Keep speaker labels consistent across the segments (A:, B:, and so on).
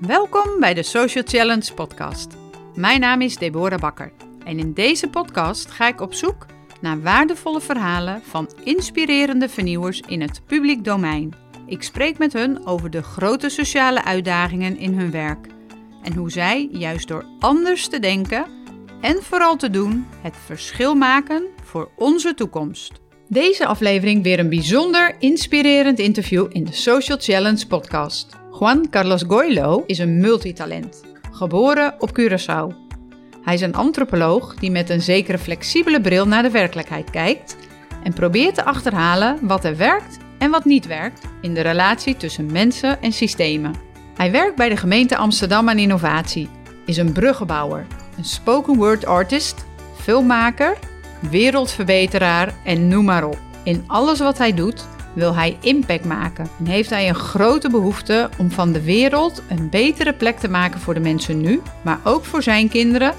A: Welkom bij de Social Challenge podcast. Mijn naam is Deborah Bakker en in deze podcast ga ik op zoek naar waardevolle verhalen van inspirerende vernieuwers in het publiek domein. Ik spreek met hun over de grote sociale uitdagingen in hun werk en hoe zij juist door anders te denken en vooral te doen het verschil maken voor onze toekomst. Deze aflevering weer een bijzonder inspirerend interview in de Social Challenge podcast. Juan Carlos Goylo is een multitalent, geboren op Curaçao. Hij is een antropoloog die met een zekere flexibele bril naar de werkelijkheid kijkt en probeert te achterhalen wat er werkt en wat niet werkt in de relatie tussen mensen en systemen. Hij werkt bij de gemeente Amsterdam aan innovatie, is een bruggenbouwer, een spoken word artist, filmmaker, wereldverbeteraar en noem maar op. In alles wat hij doet wil hij impact maken en heeft hij een grote behoefte om van de wereld een betere plek te maken voor de mensen nu, maar ook voor zijn kinderen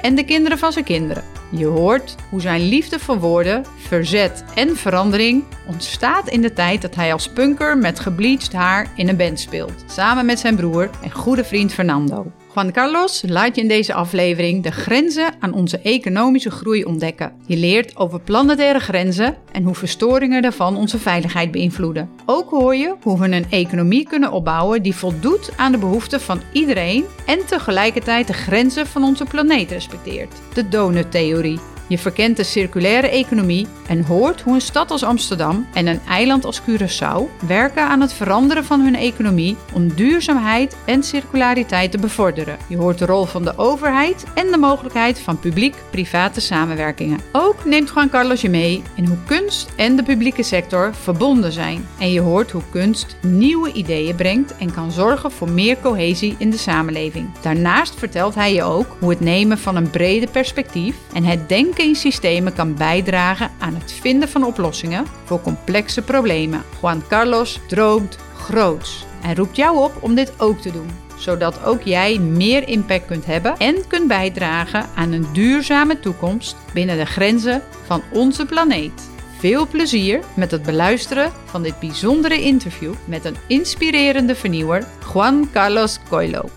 A: en de kinderen van zijn kinderen. Je hoort hoe zijn liefde voor woorden, verzet en verandering ontstaat in de tijd dat hij als punker met gebleached haar in een band speelt, samen met zijn broer en goede vriend Fernando. Juan Carlos laat je in deze aflevering de grenzen aan onze economische groei ontdekken. Je leert over planetaire grenzen en hoe verstoringen daarvan onze veiligheid beïnvloeden. Ook hoor je hoe we een economie kunnen opbouwen die voldoet aan de behoeften van iedereen en tegelijkertijd de grenzen van onze planeet respecteert. De donut-theorie. Je verkent de circulaire economie en hoort hoe een stad als Amsterdam en een eiland als Curaçao werken aan het veranderen van hun economie om duurzaamheid en circulariteit te bevorderen. Je hoort de rol van de overheid en de mogelijkheid van publiek-private samenwerkingen. Ook neemt Juan Carlos je mee in hoe kunst en de publieke sector verbonden zijn. En je hoort hoe kunst nieuwe ideeën brengt en kan zorgen voor meer cohesie in de samenleving. Daarnaast vertelt hij je ook hoe het nemen van een brede perspectief en het denken in systemen kan bijdragen aan het vinden van oplossingen voor complexe problemen. Juan Carlos droomt groots en roept jou op om dit ook te doen, zodat ook jij meer impact kunt hebben en kunt bijdragen aan een duurzame toekomst binnen de grenzen van onze planeet. Veel plezier met het beluisteren van dit bijzondere interview met een inspirerende vernieuwer, Juan Carlos Coelho.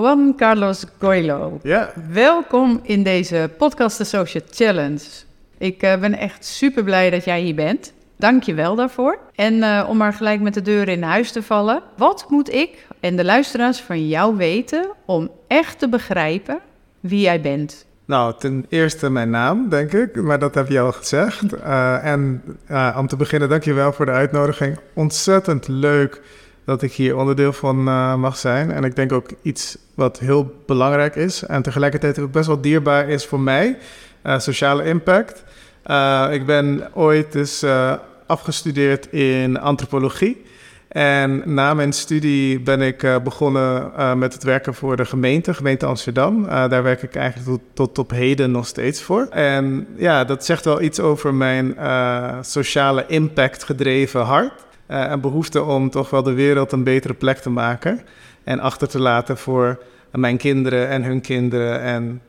A: Juan Carlos Goylo.
B: Ja.
A: Welkom in deze podcast The Social Challenge. Ik uh, ben echt super blij dat jij hier bent. Dank je wel daarvoor. En uh, om maar gelijk met de deur in huis te vallen. Wat moet ik en de luisteraars van jou weten om echt te begrijpen wie jij bent?
B: Nou, ten eerste mijn naam, denk ik, maar dat heb je al gezegd. Uh, en om te beginnen, dank je wel voor de uitnodiging. Ontzettend leuk dat ik hier onderdeel van uh, mag zijn. En ik denk ook iets wat heel belangrijk is en tegelijkertijd ook best wel dierbaar is voor mij, uh, sociale impact. Uh, ik ben ooit dus afgestudeerd in antropologie. En na mijn studie ben ik begonnen met het werken voor de gemeente, gemeente Amsterdam. daar werk ik eigenlijk tot, tot, op heden nog steeds voor. En ja, dat zegt wel iets over mijn sociale impact gedreven hart een behoefte om toch wel de wereld een betere plek te maken. En achter te laten voor mijn kinderen en hun kinderen en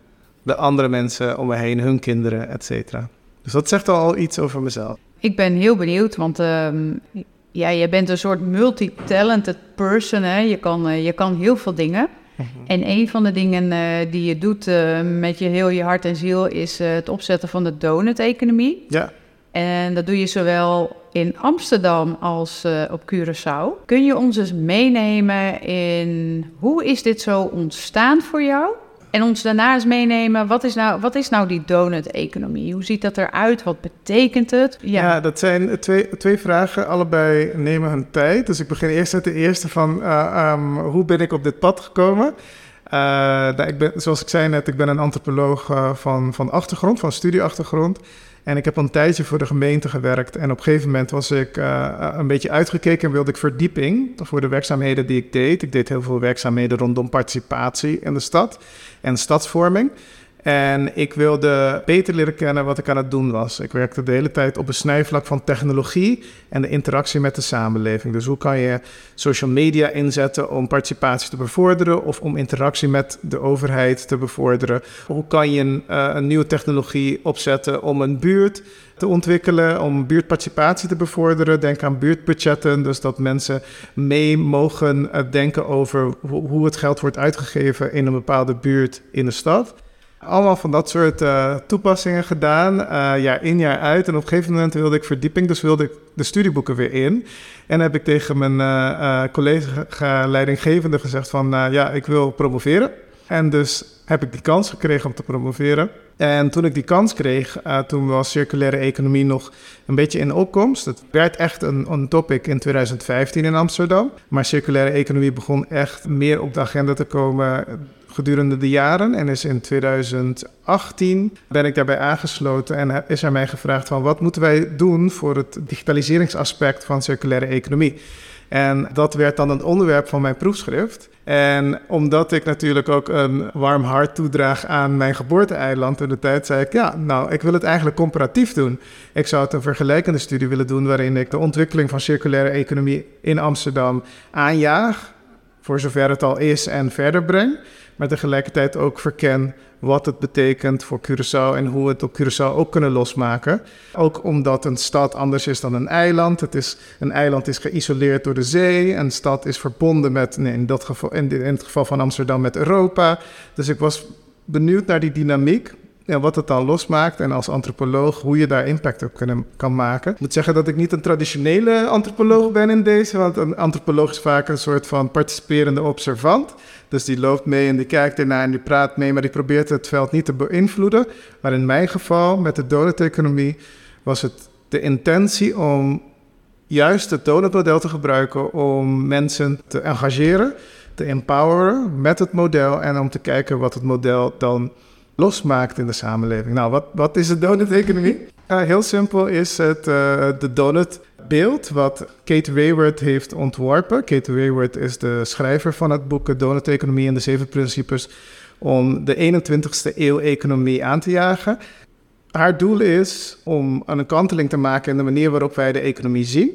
B: de andere mensen om me heen, hun kinderen, et cetera. Dus dat zegt al iets over mezelf.
A: Ik ben heel benieuwd, want uh, ja, je bent een soort multi-talented person. Hè? Je, kan, uh, je kan heel veel dingen. Mhm. En een van de dingen uh, die je doet met je heel je hart en ziel is het opzetten van de donut-economie.
B: Ja.
A: En dat doe je zowel in Amsterdam als uh, op Curaçao. Kun je ons eens meenemen in hoe is dit zo ontstaan voor jou? En ons daarna eens meenemen, wat is nou, wat is nou die donut-economie? Hoe ziet dat eruit? Wat betekent het?
B: Ja, dat zijn twee, twee vragen. Allebei nemen hun tijd. Dus ik begin eerst met de eerste van uh, um, hoe ben ik op dit pad gekomen? Nou, ik ben, zoals ik zei net, ik ben een antropoloog van, van achtergrond, van studieachtergrond. En ik heb een tijdje voor de gemeente gewerkt. En op een gegeven moment was ik uh, een beetje uitgekeken en wilde ik verdieping voor de werkzaamheden die ik deed. Ik deed heel veel werkzaamheden rondom participatie in de stad en stadsvorming. En ik wilde beter leren kennen wat ik aan het doen was. Ik werkte de hele tijd op een snijvlak van technologie en de interactie met de samenleving. Dus hoe kan je social media inzetten om participatie te bevorderen of om interactie met de overheid te bevorderen? Hoe kan je een, uh, een nieuwe technologie opzetten om een buurt te ontwikkelen, om buurtparticipatie te bevorderen. Denk aan buurtbudgetten, dus dat mensen mee mogen uh, denken over hoe het geld wordt uitgegeven in een bepaalde buurt in de stad. Allemaal van dat soort uh, toepassingen gedaan, uh, jaar in, jaar uit. En op een gegeven moment wilde ik verdieping, dus wilde ik de studieboeken weer in. En heb ik tegen mijn uh, collega-leidinggevende gezegd van, ja, ik wil promoveren. En dus heb ik die kans gekregen om te promoveren. En toen ik die kans kreeg, toen was circulaire economie nog een beetje in opkomst. Het werd echt een, een topic in 2015 in Amsterdam. Maar circulaire economie begon echt meer op de agenda te komen gedurende de jaren. En is in 2018 ben ik daarbij aangesloten en is er mij gevraagd van wat moeten wij doen voor het digitaliseringsaspect van circulaire economie. En dat werd dan een onderwerp van mijn proefschrift. En omdat ik natuurlijk ook een warm hart toedraag aan mijn geboorte-eiland in de tijd, zei ik, ja, nou, ik wil het eigenlijk comparatief doen. Ik zou het een vergelijkende studie willen doen waarin ik de ontwikkeling van circulaire economie in Amsterdam aanjaag, voor zover het al is, en verder breng maar tegelijkertijd ook verken wat het betekent voor Curaçao en hoe we het op Curaçao ook kunnen losmaken. Ook omdat een stad anders is dan een eiland. Het is, een eiland is geïsoleerd door de zee. Een stad is verbonden met, nee, in, dat geval, in, in het geval van Amsterdam, met Europa. Dus ik was benieuwd naar die dynamiek en wat het dan losmaakt. En als antropoloog hoe je daar impact op kunnen, kan maken. Ik moet zeggen dat ik niet een traditionele antropoloog ben in deze. Want een antropoloog is vaak een soort van participerende observant. Dus die loopt mee en die kijkt ernaar en die praat mee, maar die probeert het veld niet te beïnvloeden. Maar in mijn geval, met de donut-economie, was het de intentie om juist het donutmodel te gebruiken om mensen te engageren, te empoweren met het model en om te kijken wat het model dan losmaakt in de samenleving. Nou, wat, wat is de donut-economie? Uh, heel simpel is het uh, de donut beeld wat Kate Rayward heeft ontworpen. Kate Rayward is de schrijver van het boek Donut-economie en de zeven principes om de 21ste eeuw economie aan te jagen. Haar doel is om een kanteling te maken in de manier waarop wij de economie zien.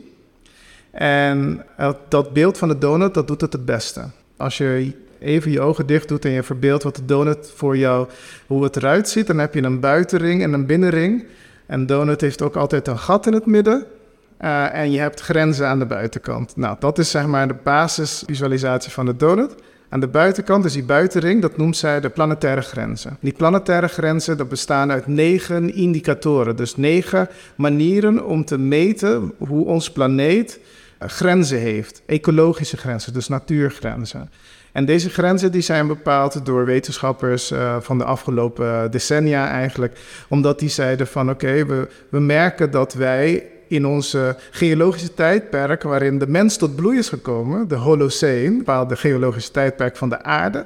B: En dat beeld van de donut, dat doet het het beste. Als je even je ogen dicht doet en je verbeeldt wat de donut voor jou, hoe het eruit ziet, dan heb je een buitenring en een binnenring. En donut heeft ook altijd een gat in het midden. Uh, en je hebt grenzen aan de buitenkant. Nou, dat is zeg maar de basisvisualisatie van de donut. Aan de buitenkant, dus die buitenring, dat noemt zij de planetaire grenzen. Die planetaire grenzen dat bestaan uit negen indicatoren. Dus negen manieren om te meten hoe ons planeet uh, grenzen heeft. Ecologische grenzen, dus natuurgrenzen. En deze grenzen die zijn bepaald door wetenschappers uh, van de afgelopen decennia eigenlijk. Omdat die zeiden van oké, we, we merken dat wij in onze geologische tijdperk waarin de mens tot bloei is gekomen, de Holocene, bepaalde geologische tijdperk van de aarde.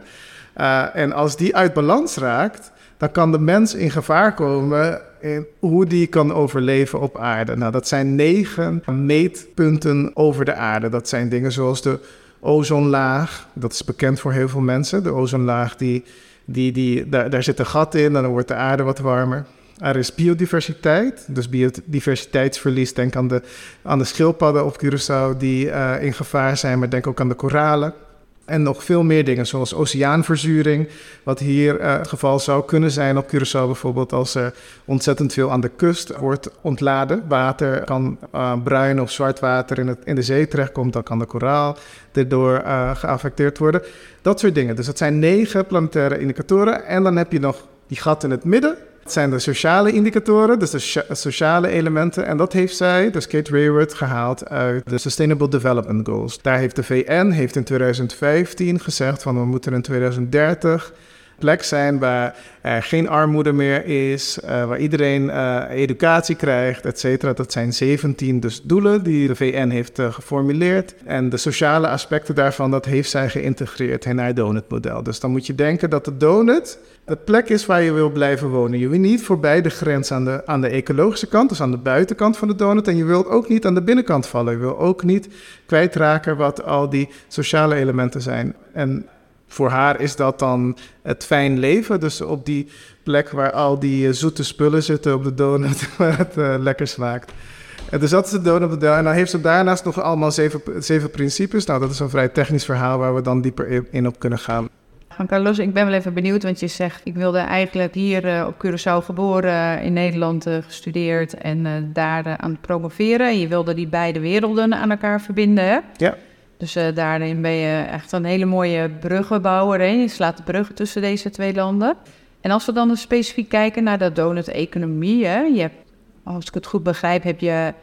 B: Uh, en als die uit balans raakt, dan kan de mens in gevaar komen in hoe die kan overleven op aarde. Nou, dat zijn negen meetpunten over de aarde. Dat zijn dingen zoals de ozonlaag, dat is bekend voor heel veel mensen. De ozonlaag, die, die, die, daar, daar zit een gat in en dan wordt de aarde wat warmer. Er is biodiversiteit, dus biodiversiteitsverlies. Denk aan de, aan de schildpadden op Curaçao die uh, in gevaar zijn, maar denk ook aan de koralen. En nog veel meer dingen, zoals oceaanverzuring, wat hier het geval zou kunnen zijn op Curaçao bijvoorbeeld, als er ontzettend veel aan de kust wordt ontladen. Water kan uh, bruin of zwart water in, het, in de zee terechtkomt, dan kan de koraal erdoor uh, geaffecteerd worden. Dat soort dingen. Dus dat zijn negen planetaire indicatoren. En dan heb je nog die gat in het midden, het zijn de sociale indicatoren, dus de sociale elementen. En dat heeft zij, dus Kate Rayward, gehaald uit de Sustainable Development Goals. Daar heeft de VN heeft in 2015 gezegd van we moeten in 2030 plek zijn waar er geen armoede meer is, uh, waar iedereen uh, educatie krijgt, et cetera. Dat zijn 17 dus doelen die de VN heeft uh, geformuleerd. En de sociale aspecten daarvan, dat heeft zij geïntegreerd in haar donutmodel. Dus dan moet je denken dat de donut de plek is waar je wil blijven wonen. Je wil niet voorbij de grens aan de, aan de ecologische kant, dus aan de buitenkant van de donut. En je wilt ook niet aan de binnenkant vallen. Je wil ook niet kwijtraken wat al die sociale elementen zijn. En voor haar is dat dan het fijn leven. Dus op die plek waar al die eh, zoete spullen zitten op de donut, waar het uh, lekker smaakt. En dus dat is de donutmodel. En dan heeft ze daarnaast nog allemaal zeven, zeven principes. Nou, dat is een vrij technisch verhaal waar we dan dieper in op kunnen gaan.
A: Van Carlos, ik ben wel even benieuwd, want je zegt... ik wilde eigenlijk hier uh, op Curaçao geboren, in Nederland uh, gestudeerd... en daar aan het promoveren. Je wilde die beide werelden aan elkaar verbinden, hè?
B: Ja.
A: Dus daarin ben je echt een hele mooie bruggenbouwer. Hè? Je slaat de bruggen tussen deze twee landen. En als we dan dus specifiek kijken naar de donut-economie... Hè? Je hebt, als ik het goed begrijp, heb je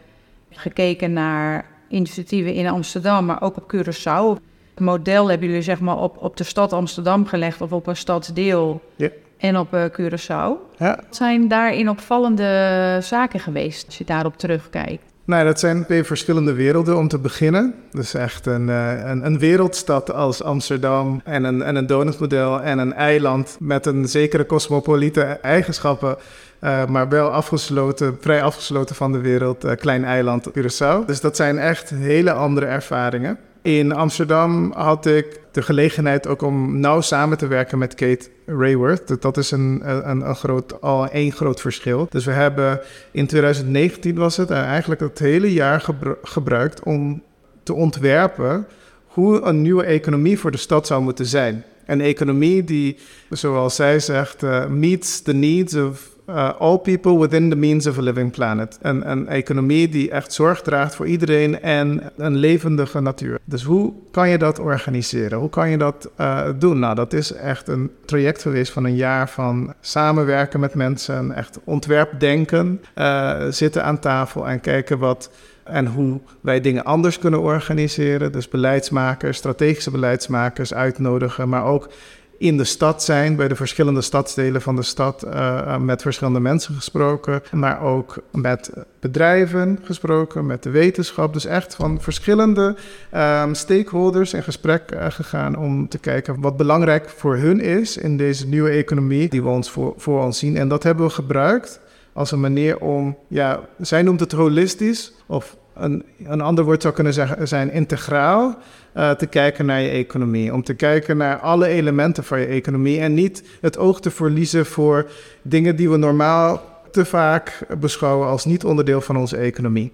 A: gekeken naar initiatieven in Amsterdam... maar ook op Curaçao het model hebben jullie zeg maar op, op de stad Amsterdam gelegd of op een stadsdeel
B: ja.
A: en op uh, Curaçao.
B: Ja.
A: Wat zijn daarin opvallende zaken geweest als je daarop terugkijkt?
B: Nou, dat zijn twee verschillende werelden om te beginnen. Dus echt een, uh, een, een, wereldstad als Amsterdam en een, en een donutmodel en een eiland met een zekere cosmopoliete eigenschappen. Uh, maar wel afgesloten, vrij afgesloten van de wereld, uh, klein eiland Curaçao. Dus dat zijn echt hele andere ervaringen. In Amsterdam had ik de gelegenheid ook om nauw samen te werken met Kate Rayworth. Dat is een, een, een groot, al één groot verschil. Dus we hebben in 2019 was het eigenlijk het hele jaar gebruikt om te ontwerpen hoe een nieuwe economie voor de stad zou moeten zijn. Een economie die, zoals zij zegt, uh, meets the needs of uh, all people within the means of a living planet. Een, een economie die echt zorg draagt voor iedereen en een levendige natuur. Dus hoe kan je dat organiseren? Hoe kan je dat uh, doen? Nou, dat is echt een traject geweest van een jaar van samenwerken met mensen, echt ontwerpdenken, uh, zitten aan tafel en kijken wat en hoe wij dingen anders kunnen organiseren. Dus beleidsmakers, strategische beleidsmakers uitnodigen, maar ook in de stad zijn, bij de verschillende stadsdelen van de stad, uh, met verschillende mensen gesproken, maar ook met bedrijven gesproken, met de wetenschap. Dus echt van verschillende um, stakeholders in gesprek uh, gegaan om te kijken wat belangrijk voor hun is in deze nieuwe economie die we ons voor, voor ons zien. En dat hebben we gebruikt als een manier om, ja, zij noemt het holistisch, of een, een ander woord zou kunnen zeggen, zijn integraal. Uh, te kijken naar je economie. Om te kijken naar alle elementen van je economie. En niet het oog te verliezen voor dingen die we normaal te vaak beschouwen als niet onderdeel van onze economie.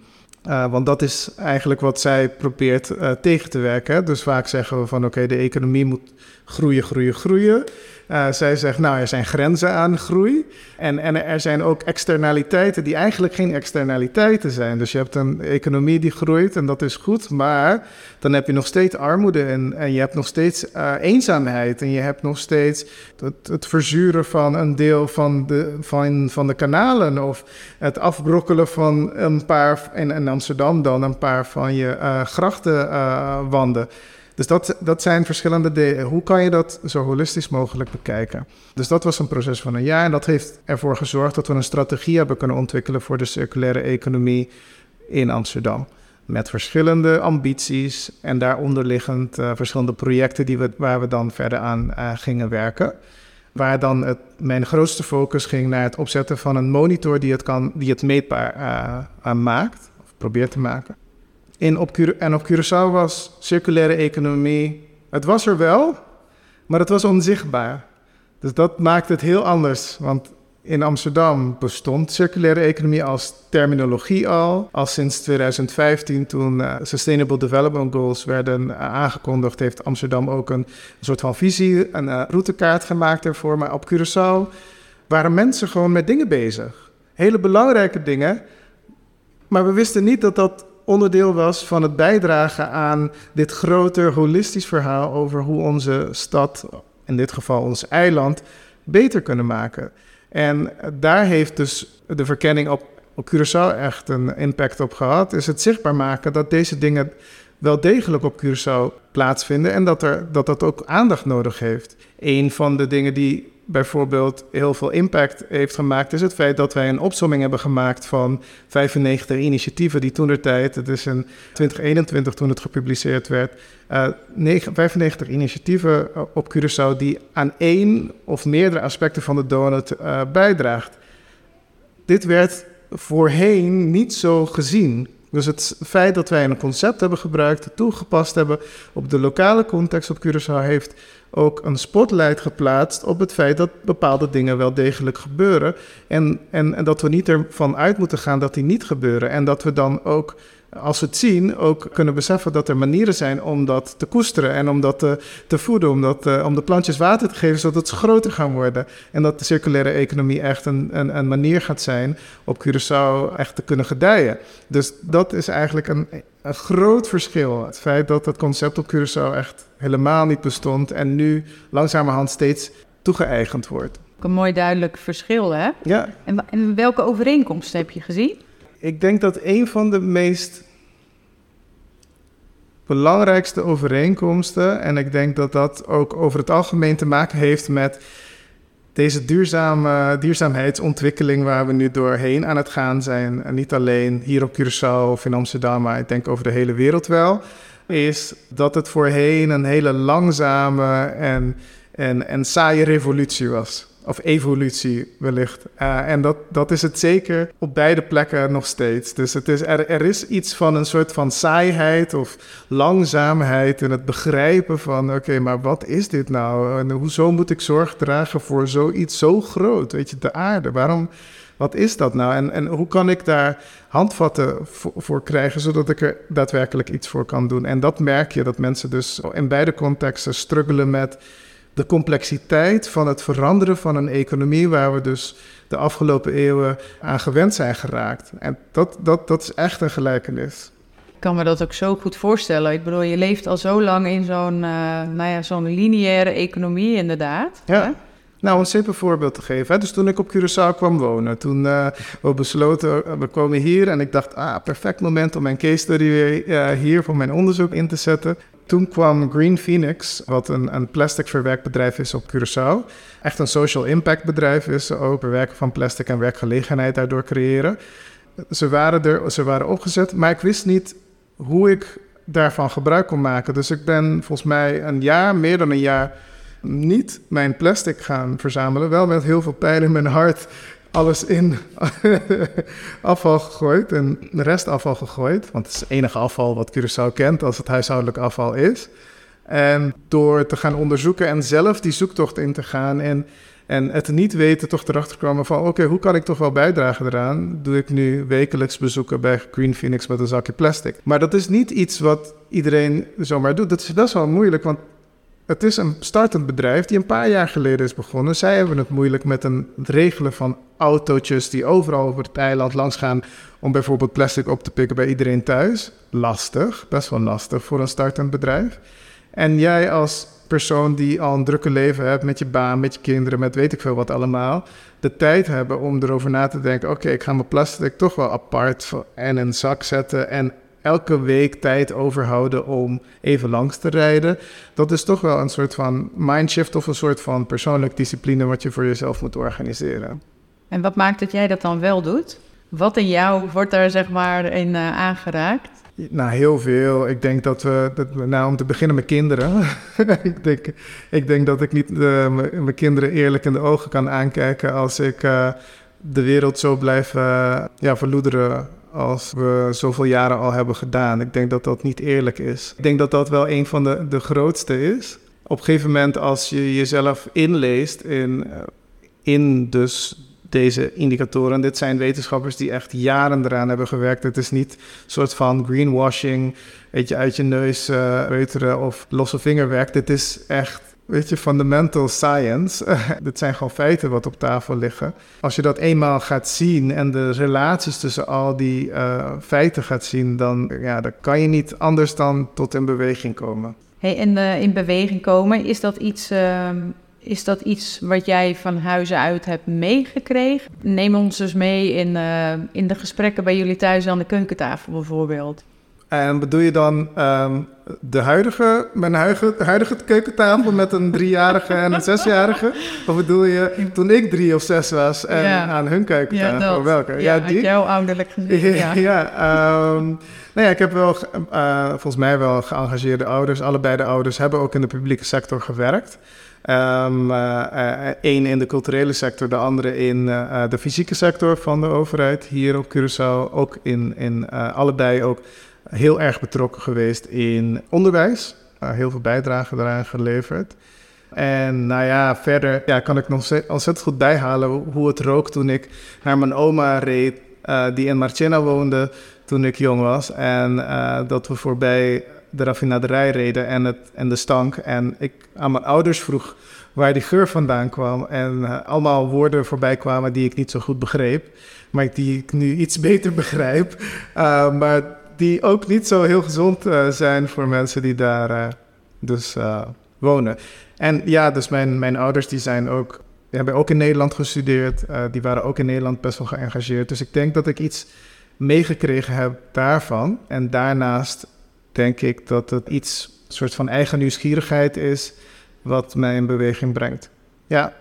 B: Uh, want dat is eigenlijk wat zij probeert uh, tegen te werken. Dus vaak zeggen we van oké, de economie moet groeien, groeien, groeien. Uh, zij zegt, nou, er zijn grenzen aan groei. En, en er zijn ook externaliteiten die eigenlijk geen externaliteiten zijn. Dus je hebt een economie die groeit en dat is goed. Maar dan heb je nog steeds armoede en, en je hebt nog steeds uh, eenzaamheid. En je hebt nog steeds het, het, verzuren van een deel van de, van, van de kanalen. Of het afbrokkelen van een paar, in, in Amsterdam dan, een paar van je uh, grachtenwanden. Dus dat, dat zijn verschillende dingen. Hoe kan je dat zo holistisch mogelijk bekijken? Dus dat was een proces van een jaar en dat heeft ervoor gezorgd dat we een strategie hebben kunnen ontwikkelen voor de circulaire economie in Amsterdam. Met verschillende ambities en daaronder liggend uh, verschillende projecten die we, waar we dan verder aan uh, gingen werken. Waar dan het, mijn grootste focus ging naar het opzetten van een monitor die het, kan, die het meetbaar uh, maakt, of probeert te maken. In op en op Curaçao was circulaire economie. Het was er wel, maar het was onzichtbaar. Dus dat maakt het heel anders. Want in Amsterdam bestond circulaire economie als terminologie al. Al sinds 2015, toen uh, Sustainable Development Goals werden uh, aangekondigd, heeft Amsterdam ook een, soort van visie, een uh, routekaart gemaakt ervoor. Maar op Curaçao waren mensen gewoon met dingen bezig. Hele belangrijke dingen. Maar we wisten niet dat dat onderdeel was van het bijdragen aan dit groter holistisch verhaal over hoe onze stad, in dit geval ons eiland, beter kunnen maken. En daar heeft dus de verkenning op, op Curaçao echt een impact op gehad. Is het zichtbaar maken dat deze dingen wel degelijk op Curaçao plaatsvinden en dat, er, dat dat ook aandacht nodig heeft. Een van de dingen die bijvoorbeeld heel veel impact heeft gemaakt, is het feit dat wij een opsomming hebben gemaakt van 95 initiatieven die toen de tijd, het is in 2021 toen het gepubliceerd werd, uh, 95 initiatieven op Curaçao die aan één of meerdere aspecten van de donut uh, bijdraagt. Dit werd voorheen niet zo gezien. Dus het feit dat wij een concept hebben gebruikt, toegepast hebben op de lokale context op Curaçao, heeft ook een spotlight geplaatst op het feit dat bepaalde dingen wel degelijk gebeuren. En, en, en dat we niet ervan uit moeten gaan dat die niet gebeuren. En dat we dan ook als we het zien, ook kunnen beseffen dat er manieren zijn om dat te koesteren en om dat te, voeden, om, dat, uh, om de plantjes water te geven zodat ze groter gaan worden. En dat de circulaire economie echt een, een, een manier gaat zijn op Curaçao echt te kunnen gedijen. Dus dat is eigenlijk een, een groot verschil. Het feit dat het concept op Curaçao echt helemaal niet bestond en nu langzamerhand steeds toegeëigend wordt.
A: Een mooi duidelijk verschil, hè?
B: Ja.
A: En, en welke overeenkomsten heb je gezien?
B: Ik denk dat een van de meest belangrijkste overeenkomsten, en ik denk dat dat ook over het algemeen te maken heeft met deze duurzame, duurzaamheidsontwikkeling waar we nu doorheen aan het gaan zijn, en niet alleen hier op Curaçao of in Amsterdam, maar ik denk over de hele wereld wel, is dat het voorheen een hele langzame en, en, en saaie revolutie was. Of evolutie wellicht. Uh, en dat, dat is het zeker op beide plekken nog steeds. Dus het is, er, er is iets van een soort van saaiheid of langzaamheid in het begrijpen van... oké, maar wat is dit nou? En hoezo moet ik zorg dragen voor zoiets zo groot? Weet je, de aarde. Waarom... Wat is dat nou? En, en hoe kan ik daar handvatten voor, voor, krijgen, zodat ik er daadwerkelijk iets voor kan doen? En dat merk je, dat mensen dus in beide contexten struggelen met de complexiteit van het veranderen van een economie waar we dus de afgelopen eeuwen aan gewend zijn geraakt. En dat, dat, dat is echt een gelijkenis.
A: Ik kan me dat ook zo goed voorstellen. Ik bedoel, je leeft al zo lang in zo'n uh, nou ja, zo'n lineaire economie, inderdaad.
B: Ja. Hè? Nou, een simpel voorbeeld te geven. Hè? Dus toen ik op Curaçao kwam wonen, toen uh, we besloten, uh, we komen hier en ik dacht, ah, perfect moment om mijn case study weer hier voor mijn onderzoek in te zetten. Toen kwam Green Phoenix, wat een, een plastic verwerkbedrijf is op Curaçao. Echt een social impact bedrijf is ook verwerken van plastic en werkgelegenheid daardoor creëren. Ze waren er, ze waren opgezet, maar ik wist niet hoe ik daarvan gebruik kon maken. Dus ik ben volgens mij een jaar, meer dan een jaar, niet mijn plastic gaan verzamelen. Wel met heel veel pijn in mijn hart alles in afval gegooid en restafval gegooid. Want het is het enige afval wat Curaçao kent als het huishoudelijk afval is. En door te gaan onderzoeken en zelf die zoektocht in te gaan en, en het niet weten, toch erachter komen van... oké, hoe kan ik toch wel bijdragen eraan? Doe ik nu wekelijks bezoeken bij Green Phoenix met een zakje plastic. Maar dat is niet iets wat iedereen zomaar doet. Dat is best wel moeilijk, want het is een startend bedrijf die een paar jaar geleden is begonnen. Zij hebben het moeilijk met het regelen van autootjes die overal over het eiland langs gaan om bijvoorbeeld plastic op te pikken bij iedereen thuis. Lastig, best wel lastig voor een startend bedrijf. En jij als persoon die al een drukke leven hebt met je baan, met je kinderen, met weet ik veel wat allemaal, de tijd hebben om erover na te denken: oké, ik ga mijn plastic toch wel apart en een zak zetten en elke week tijd overhouden om even langs te rijden. Dat is toch wel een soort van mindshift of een soort van persoonlijke discipline wat je voor jezelf moet organiseren.
A: En wat maakt dat jij dat dan wel doet? Wat in jou wordt daar zeg maar in uh, aangeraakt?
B: Nou, heel veel. Ik denk dat we, dat, nou om te beginnen met kinderen. ik, denk, ik denk dat ik niet uh, mijn kinderen eerlijk in de ogen kan aankijken als ik uh, de wereld zo blijf ja, verloederen als we zoveel jaren al hebben gedaan. Ik denk dat dat niet eerlijk is. Ik denk dat dat wel een van de, de grootste is. Op een gegeven moment als je jezelf inleest in, in dus deze indicatoren. Dit zijn wetenschappers die echt jaren eraan hebben gewerkt. Het is niet een soort van greenwashing, weet uit je neus uh, of losse vingerwerk. Dit is echt weet je, fundamental science. Dit zijn gewoon feiten wat op tafel liggen. Als je dat eenmaal gaat zien en de relaties tussen al die uh, feiten gaat zien, dan, ja, dan kan je niet anders dan tot in beweging komen.
A: Hey, en uh, in beweging komen, is dat iets uh, is dat iets wat jij van huizen uit hebt meegekregen? Neem ons dus mee in, uh, in de gesprekken bij jullie thuis aan de keukentafel bijvoorbeeld.
B: En bedoel je dan ehm, de huidige, mijn huidige, huidige keukentafel met een driejarige en een zesjarige? Of bedoel je toen ik drie of zes was en aan hun keukentafel?
A: Ja,
B: Welke?
A: Ja, die? jouw ouderlijk gezin.
B: Ja, ja um, nou ja, ik heb wel, uh, volgens mij wel geëngageerde ouders. Allebei de ouders hebben ook in de publieke sector gewerkt. Um, Eén in de culturele sector, de andere in uh, de fysieke sector van de overheid. Hier op Curaçao ook in, in allebei ook heel erg betrokken geweest in onderwijs. heel veel bijdrage daaraan geleverd. En nou ja, verder ja, kan ik nog ontzettend goed bijhalen hoe het rook toen ik naar mijn oma reed, die in Marchena woonde toen ik jong was. En dat we voorbij de raffinaderij reden en, het, en de stank. En ik aan mijn ouders vroeg waar die geur vandaan kwam. En uh, allemaal woorden voorbij kwamen die ik niet zo goed begreep. Maar die ik nu iets beter begrijp. Maar die ook niet zo heel gezond uh, zijn voor mensen die daar dus wonen. En ja, dus mijn, mijn ouders die zijn ook... Die hebben ook in Nederland gestudeerd. die waren ook in Nederland best wel geëngageerd. Dus ik denk dat ik iets meegekregen heb daarvan. En daarnaast denk ik dat het iets, een soort van eigen nieuwsgierigheid is, wat mij in beweging brengt. Ja,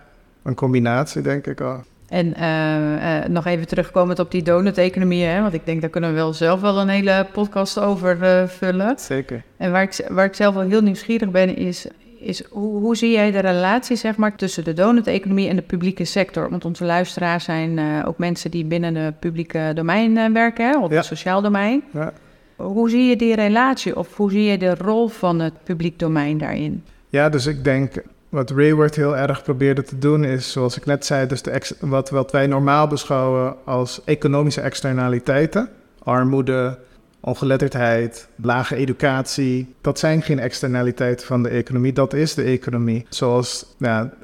B: een combinatie, denk ik al.
A: En uh, uh, nog even terugkomend op die donut-economie, hè, want ik denk daar kunnen we wel zelf wel een hele podcast over uh, vullen.
B: Zeker.
A: En waar ik, waar ik zelf wel heel nieuwsgierig ben, is, is hoe, hoe zie jij de relatie zeg maar, tussen de donut-economie en de publieke sector? Want onze luisteraars zijn ook mensen die binnen het publieke domein werken, hè, of het sociaal domein. Ja. Hoe zie je die relatie of hoe zie je de rol van het publiek domein daarin?
B: Ja, dus ik denk wat Rayward heel erg probeerde te doen is, zoals ik net zei, dus de wat, wij normaal beschouwen als economische externaliteiten. Armoede, ongeletterdheid, lage educatie. Dat zijn geen externaliteiten van de economie, dat is de economie. Zoals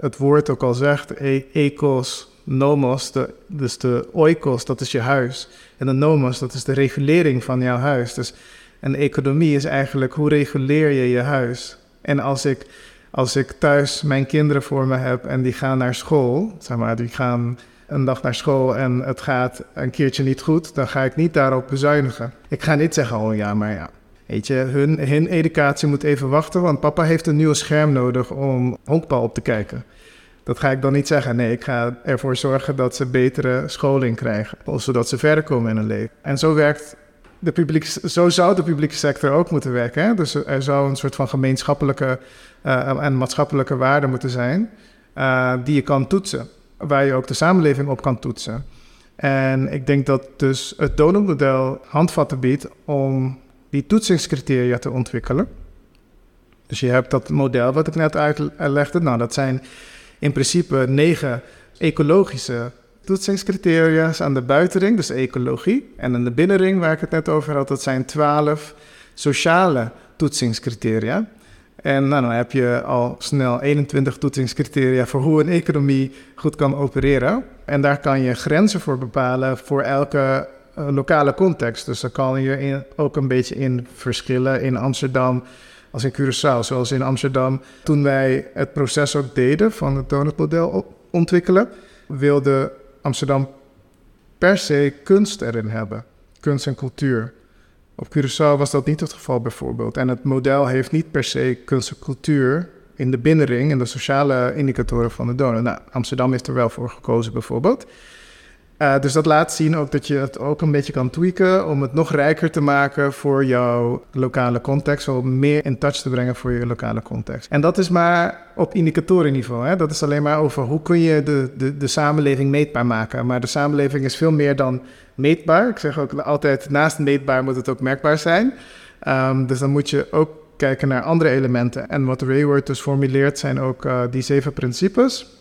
B: het woord ook al zegt, e ecos, nomos, dus de oikos, dat is je huis. En de nomos, dat is de regulering van jouw huis. Dus een economie is eigenlijk hoe reguleer je je huis. En als ik, als ik thuis mijn kinderen voor me heb en die gaan naar school, zeg maar, die gaan een dag naar school en het gaat een keertje niet goed, dan ga ik niet daarop bezuinigen. Ik ga niet zeggen, oh ja, maar ja. Weet je, hun, hun educatie moet even wachten, want papa heeft een nieuwe scherm nodig om honkbal op te kijken. Dat ga ik dan niet zeggen. Nee, ik ga ervoor zorgen dat ze betere scholing krijgen. Zodat ze verder komen in hun leven. En zo werkt de publiek, zo zou de publieke sector ook moeten werken. Dus er zou een soort van gemeenschappelijke uh, en maatschappelijke waarde moeten zijn. Uh, die je kan toetsen. Waar je ook de samenleving op kan toetsen. En ik denk dat dus het donutmodel handvatten biedt om die toetsingscriteria te ontwikkelen. Dus je hebt dat model wat ik net uitlegde. Nou, dat zijn in principe negen ecologische toetsingscriteria aan de buitenring, dus ecologie. En in de binnenring, waar ik het net over had, dat zijn twaalf sociale toetsingscriteria. En nou, dan heb je al snel 21 toetsingscriteria voor hoe een economie goed kan opereren. En daar kan je grenzen voor bepalen voor elke uh, lokale context. Dus daar kan je ook een beetje in verschillen. In Amsterdam als in Curaçao, zoals in Amsterdam. Toen wij het proces ook deden van het donutmodel ontwikkelen, wilde Amsterdam per se kunst erin hebben. Kunst en cultuur. Op Curaçao was dat niet het geval bijvoorbeeld. En het model heeft niet per se kunst en cultuur in de binnenring en de sociale indicatoren van de donor. Nou, Amsterdam heeft er wel voor gekozen bijvoorbeeld. Uh, dus dat laat zien ook dat je het ook een beetje kan tweaken om het nog rijker te maken voor jouw lokale context, om meer in touch te brengen voor je lokale context. En dat is maar op indicatorenniveau. Hè? Dat is alleen maar over hoe kun je de, de, de samenleving meetbaar maken. Maar de samenleving is veel meer dan meetbaar. Ik zeg ook altijd, naast meetbaar moet het ook merkbaar zijn. Um, dus dan moet je ook kijken naar andere elementen. En wat Rayward dus formuleert zijn ook uh, die zeven principes.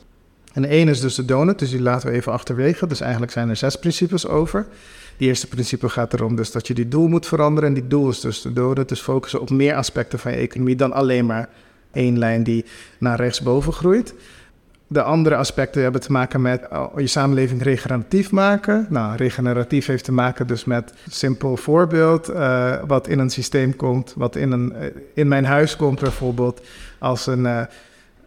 B: En één is dus de donut, dus die laten we even achterwege. Dus eigenlijk zijn er zes principes over. Die eerste principe gaat erom dus dat je die doel moet veranderen. En die doel is dus de donut, dus focussen op meer aspecten van je economie dan alleen maar één lijn die naar rechtsboven groeit. De andere aspecten hebben te maken met oh, je samenleving regeneratief maken. Nou, regeneratief heeft te maken dus met simpel voorbeeld, uh, wat in een systeem komt, wat in, een, uh, in mijn huis komt bijvoorbeeld, als een...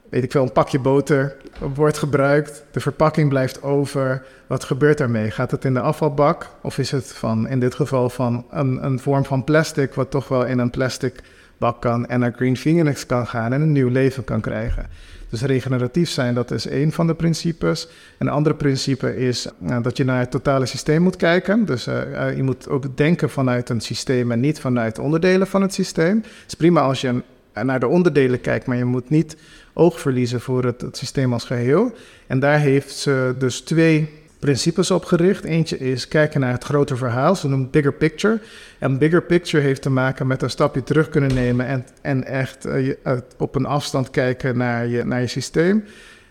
B: weet ik veel, een pakje boter wordt gebruikt, de verpakking blijft over. Wat gebeurt daarmee? Gaat het in de afvalbak of is het van, in dit geval van een, een vorm van plastic, wat toch wel in een plastic bak kan en naar Green Phoenix kan gaan en een nieuw leven kan krijgen? Dus regeneratief zijn, dat is één van de principes. Een andere principe is uh, dat je naar het totale systeem moet kijken. Dus uh, uh, je moet ook denken vanuit een systeem en niet vanuit onderdelen van het systeem. Het is prima als je naar de onderdelen kijkt, maar je moet niet oog verliezen voor het, systeem als geheel. En daar heeft ze dus twee principes op gericht. Eentje is kijken naar het grote verhaal, ze noemen bigger picture. En bigger picture heeft te maken met een stapje terug kunnen nemen en, en echt uh, op een afstand kijken naar je, naar je systeem.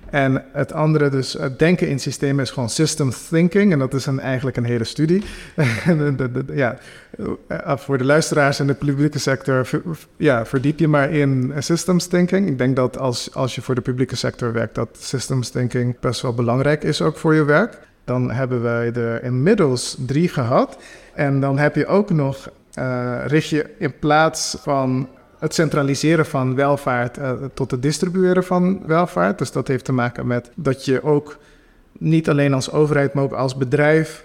B: En het andere, dus het denken in systemen, is gewoon system thinking. En dat is een, eigenlijk een hele studie. ja, eh, voor de luisteraars in de publieke sector, ja, verdiep je maar in systems thinking. Ik denk dat als, als je voor de publieke sector werkt, dat systems thinking best wel belangrijk is ook voor je werk. Dan hebben wij er inmiddels drie gehad. En dan heb je ook nog, uh, richt je in plaats van het centraliseren van welvaart tot het distribueren van welvaart. Dus dat heeft te maken met dat je ook niet alleen als overheid, maar ook als bedrijf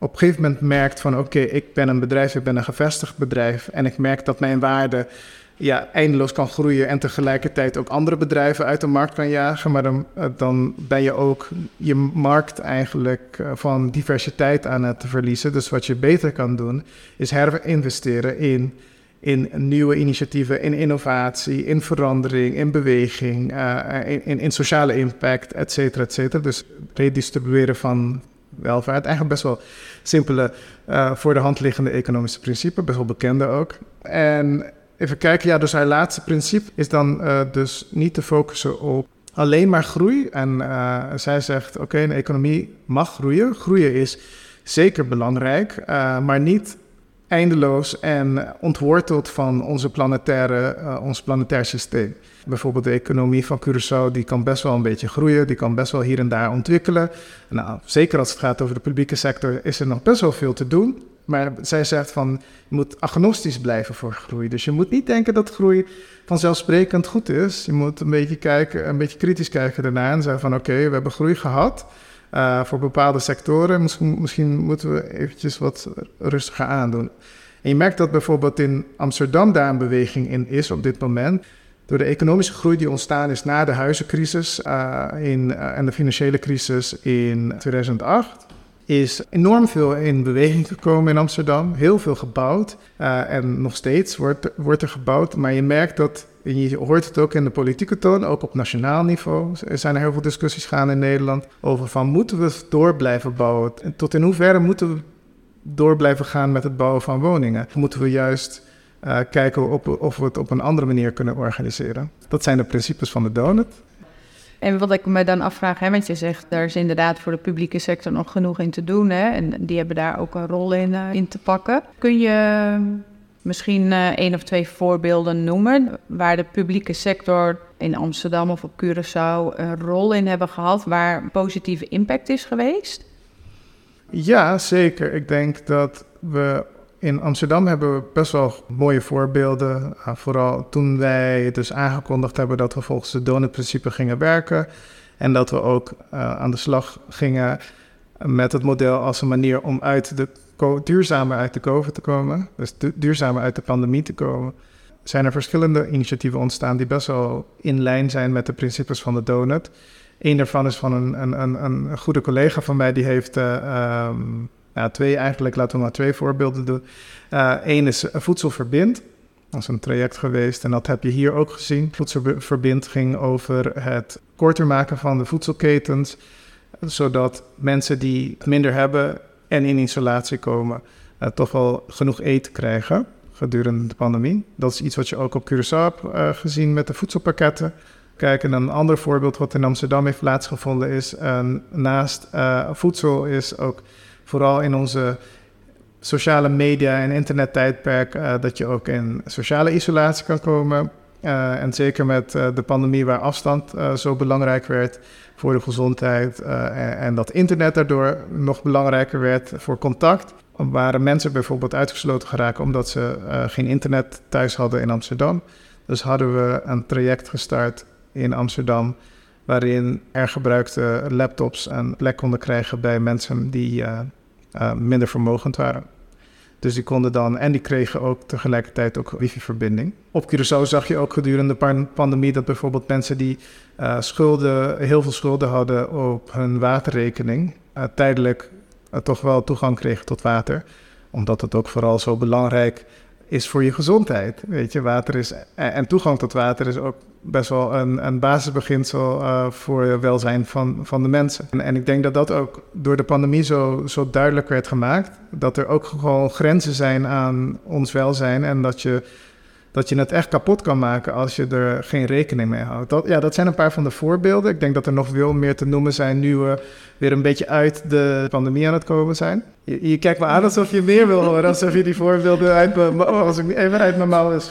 B: op een gegeven moment merkt van oké, ik ben een bedrijf, ik ben een gevestigd bedrijf en ik merk dat mijn waarde ja, eindeloos kan groeien en tegelijkertijd ook andere bedrijven uit de markt kan jagen. Maar dan, eh, ben je ook je markt eigenlijk eh, van diversiteit aan het verliezen. Dus wat je beter kan doen, is herinvesteren in, in nieuwe initiatieven, in innovatie, in verandering, in beweging, uh, in, in, sociale impact, et cetera, et cetera. Dus redistribueren van welvaart. Eigenlijk best wel simpele, uh, voor de hand liggende economische principe, best wel bekende ook. En Even kijken, ja, dus haar laatste principe is dan uh, dus niet te focussen op alleen maar groei. En uh, zij zegt, oké, een economie mag groeien. Groeien is zeker belangrijk, maar niet eindeloos en ontworteld van onze planetaire, ons planetair systeem. Bijvoorbeeld de economie van Curaçao, die kan best wel een beetje groeien, die kan best wel hier en daar ontwikkelen. Nou, zeker als het gaat over de publieke sector, is er nog best wel veel te doen. Maar zij zegt van, je moet agnostisch blijven voor groei. Dus je moet niet denken dat groei vanzelfsprekend goed is. Je moet een beetje kijken, een beetje kritisch kijken daarna en zeggen van, oké, we hebben groei gehad uh, voor bepaalde sectoren. Misschien, moeten we eventjes wat rustiger aandoen. En je merkt dat bijvoorbeeld in Amsterdam daar een beweging in is op dit moment. Door de economische groei die ontstaan is na de huizencrisis uh, in, uh, en de financiële crisis in 2008 is enorm veel in beweging gekomen in Amsterdam. Heel veel gebouwd. Uh, en nog steeds wordt, wordt er gebouwd. Maar je merkt dat, en je hoort het ook in de politieke toon, ook op nationaal niveau. Er zijn er heel veel discussies gaan in Nederland over van moeten we door blijven bouwen? En tot in hoeverre moeten we door blijven gaan met het bouwen van woningen? Moeten we juist uh, kijken op, of we het op een andere manier kunnen organiseren? Dat zijn de principes van de donut.
A: En wat ik me dan afvraag, hè, want je zegt, daar is inderdaad voor de publieke sector nog genoeg in te doen. Hè, en die hebben daar ook een rol in, uh, in te pakken. Kun je misschien uh, één of twee voorbeelden noemen waar de publieke sector in Amsterdam of op Curaçao een rol in hebben gehad, waar positieve impact is geweest?
B: Ja, zeker. Ik denk dat we in Amsterdam hebben we best wel mooie voorbeelden. Uh, vooral toen wij dus aangekondigd hebben dat we volgens het donutprincipe gingen werken. En dat we ook uh, aan de slag gingen met het model als een manier om uit de duurzamer uit de COVID te komen. Dus du duurzamer uit de pandemie te komen. Zijn er verschillende initiatieven ontstaan die best wel in lijn zijn met de principes van de donut. Eén daarvan is van een, een, een, een goede collega van mij, die heeft uh, um, nou, twee eigenlijk, laten we maar twee voorbeelden doen. Eén uh, is Voedselverbind. Dat is een traject geweest en dat heb je hier ook gezien. Voedselverbind ging over het korter maken van de voedselketens, zodat mensen die minder hebben en in isolatie komen, uh, toch wel genoeg eten krijgen gedurende de pandemie. Dat is iets wat je ook op Curaçao hebt gezien met de voedselpakketten. Kijk, en een ander voorbeeld wat in Amsterdam heeft plaatsgevonden is, naast voedsel is ook vooral in onze sociale media en internettijdperk, uh, dat je ook in sociale isolatie kan komen. Uh, en zeker met uh, de pandemie waar afstand zo belangrijk werd voor de gezondheid en, en, dat internet daardoor nog belangrijker werd voor contact. Waren mensen bijvoorbeeld uitgesloten geraken omdat ze geen internet thuis hadden in Amsterdam. Dus hadden we een traject gestart in Amsterdam, waarin er gebruikte laptops een plek konden krijgen bij mensen die minder vermogend waren. Dus die konden dan, en die kregen ook tegelijkertijd ook wifi-verbinding. Op Curaçao zag je ook gedurende de pandemie dat bijvoorbeeld mensen die uh, schulden, heel veel schulden hadden op hun waterrekening, uh, tijdelijk toch wel toegang kregen tot water. Omdat het ook vooral zo belangrijk is voor je gezondheid. Weet je, water is, en toegang tot water is ook best wel een, een basisbeginsel uh, voor het welzijn van, van de mensen. En, en, ik denk dat dat ook door de pandemie zo, zo duidelijk werd gemaakt. Dat er ook gewoon grenzen zijn aan ons welzijn en dat je dat je het echt kapot kan maken als je er geen rekening mee houdt. Dat, ja, dat zijn een paar van de voorbeelden. Ik denk dat er nog veel meer te noemen zijn nu we weer een beetje uit de pandemie aan het komen zijn. Je, je kijkt me aan alsof je meer wil horen, alsof je die voorbeelden uit mijn, oh, als ik even uit mijn mouw is.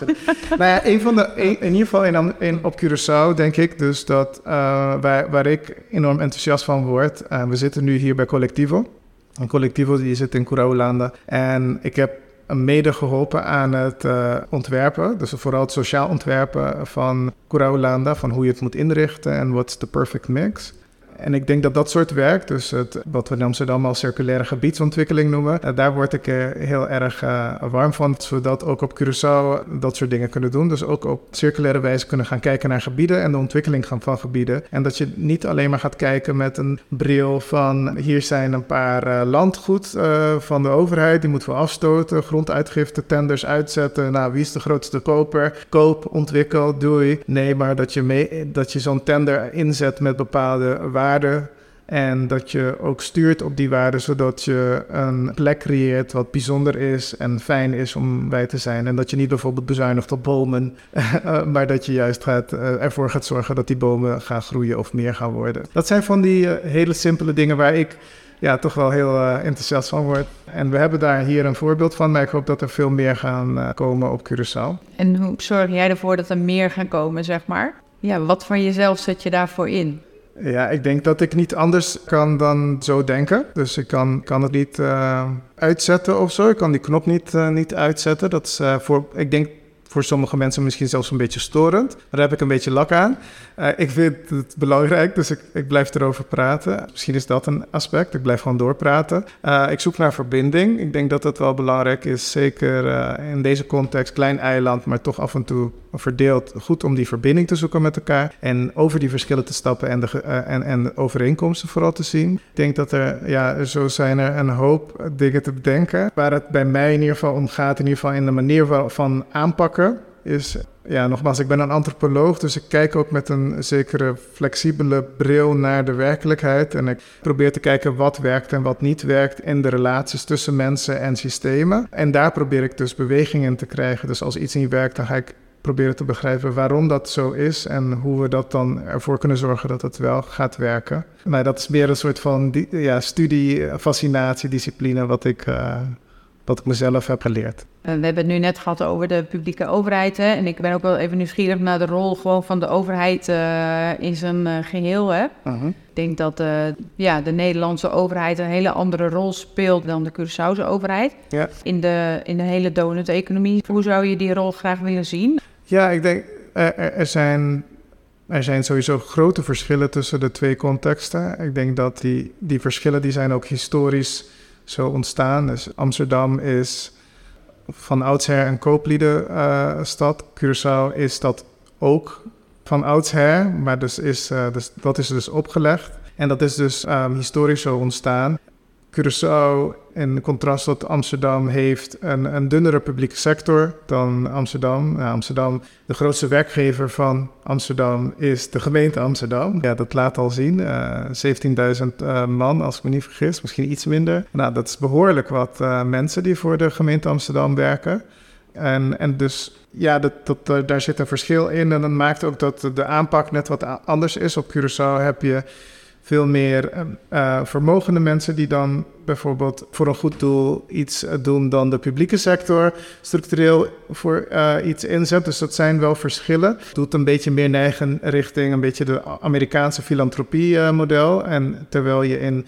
B: nou ja, een van de, in ieder geval in, op Curaçao denk ik dus dat uh, waar, waar ik enorm enthousiast van word. Uh, we zitten nu hier bij Collectivo. Een Collectivo die zit in Curaolanda. En ik heb mede geholpen aan het uh, ontwerpen. Dus vooral het sociaal ontwerpen van Curaolanda, van hoe je het moet inrichten en what's the perfect mix. En ik denk dat dat soort werk, dus het, wat we in Amsterdam als circulaire gebiedsontwikkeling noemen, uh, daar word ik uh, heel erg uh, warm van. Zodat ook op Curaçao dat soort dingen kunnen doen. Dus ook op circulaire wijze kunnen gaan kijken naar gebieden en de ontwikkeling van, van gebieden. En dat je niet alleen maar gaat kijken met een bril van hier zijn een paar landgoed van de overheid, die moeten we afstoten, gronduitgifte, tenders uitzetten. Nou, wie is de grootste koper? Koop, ontwikkel, doei. Nee, maar dat je, mee, dat je zo'n tender inzet met bepaalde waarden en dat je ook stuurt op die waarden, zodat je een plek creëert wat bijzonder is en fijn is om bij te zijn. En dat je niet bijvoorbeeld bezuinigt op bomen, maar dat je juist gaat, uh, ervoor gaat zorgen dat die bomen gaan groeien of meer gaan worden. Dat zijn van die uh, hele simpele dingen waar ik ja, toch wel heel enthousiast van word. En we hebben daar hier een voorbeeld van, maar ik hoop dat er veel meer gaan komen op Curaçao.
A: En hoe zorg jij ervoor dat er meer gaan komen, zeg maar? Ja, wat van jezelf zet je daarvoor in?
B: Ja, ik denk dat ik niet anders kan dan zo denken. Dus ik kan, kan het niet uh, uitzetten of zo. Ik kan die knop niet, uh, niet uitzetten. Dat is uh, voor, ik denk voor sommige mensen misschien zelfs een beetje storend. Daar heb ik een beetje lak aan. Uh, ik vind het belangrijk, dus ik, ik, blijf erover praten. Misschien is dat een aspect. Ik blijf gewoon doorpraten. Uh, ik zoek naar verbinding. Ik denk dat dat wel belangrijk is. Zeker uh, in deze context, klein eiland, maar toch af en toe verdeeld. Goed om die verbinding te zoeken met elkaar. En over die verschillen te stappen en de, en, en overeenkomsten vooral te zien. Ik denk dat er, ja, zo zijn er een hoop dingen te bedenken. Waar het bij mij in ieder geval om gaat, in ieder geval in de manier van aanpakken is, ja, nogmaals, ik ben een antropoloog, dus ik kijk ook met een zekere flexibele bril naar de werkelijkheid. En ik probeer te kijken wat werkt en wat niet werkt in de relaties tussen mensen en systemen. En daar probeer ik dus beweging in te krijgen. Dus als iets niet werkt, dan ga ik proberen te begrijpen waarom dat zo is en hoe we dat dan ervoor kunnen zorgen dat het wel gaat werken. Maar dat is meer een soort van ja, studie, fascinatie, discipline wat ik, uh, wat ik mezelf heb geleerd.
A: Eh, we hebben het nu net gehad over de publieke overheid. Hè? En ik ben ook wel even nieuwsgierig naar de rol gewoon van de overheid uh, in zijn uh, geheel. Hè? Uh-huh. Ik denk dat ja, de Nederlandse overheid een hele andere rol speelt dan de Curaçaose overheid. Ja. In, de, in de hele donut-economie. Hoe zou je die rol graag willen zien?
B: Ja, ik denk er, er zijn er zijn sowieso grote verschillen tussen de twee contexten. Ik denk dat die, die verschillen die zijn ook historisch zo ontstaan. Dus Amsterdam is van oudsher een koopliedenstad. Uh, Curaçao is dat ook van oudsher, maar dus is, uh, dus, dat is dus opgelegd. En dat is dus um, historisch zo ontstaan. Curaçao, in contrast tot Amsterdam, heeft een, een dunnere publieke sector dan Amsterdam. Amsterdam, de grootste werkgever van Amsterdam is de gemeente Amsterdam. Ja, dat laat al zien. Uh, 17.000 uh, man, als ik me niet vergis, misschien iets minder. Nou, dat is behoorlijk wat uh, mensen die voor de gemeente Amsterdam werken. En, en dus ja, dat, dat, daar zit een verschil in. En dat maakt ook dat de aanpak net wat anders is. Op Curaçao heb je veel meer uh, vermogende mensen die dan bijvoorbeeld voor een goed doel iets eh, doen dan de publieke sector structureel voor iets inzet. Dus dat zijn wel verschillen. Het doet een beetje meer neigen richting een beetje de Amerikaanse filantropie model. En terwijl je in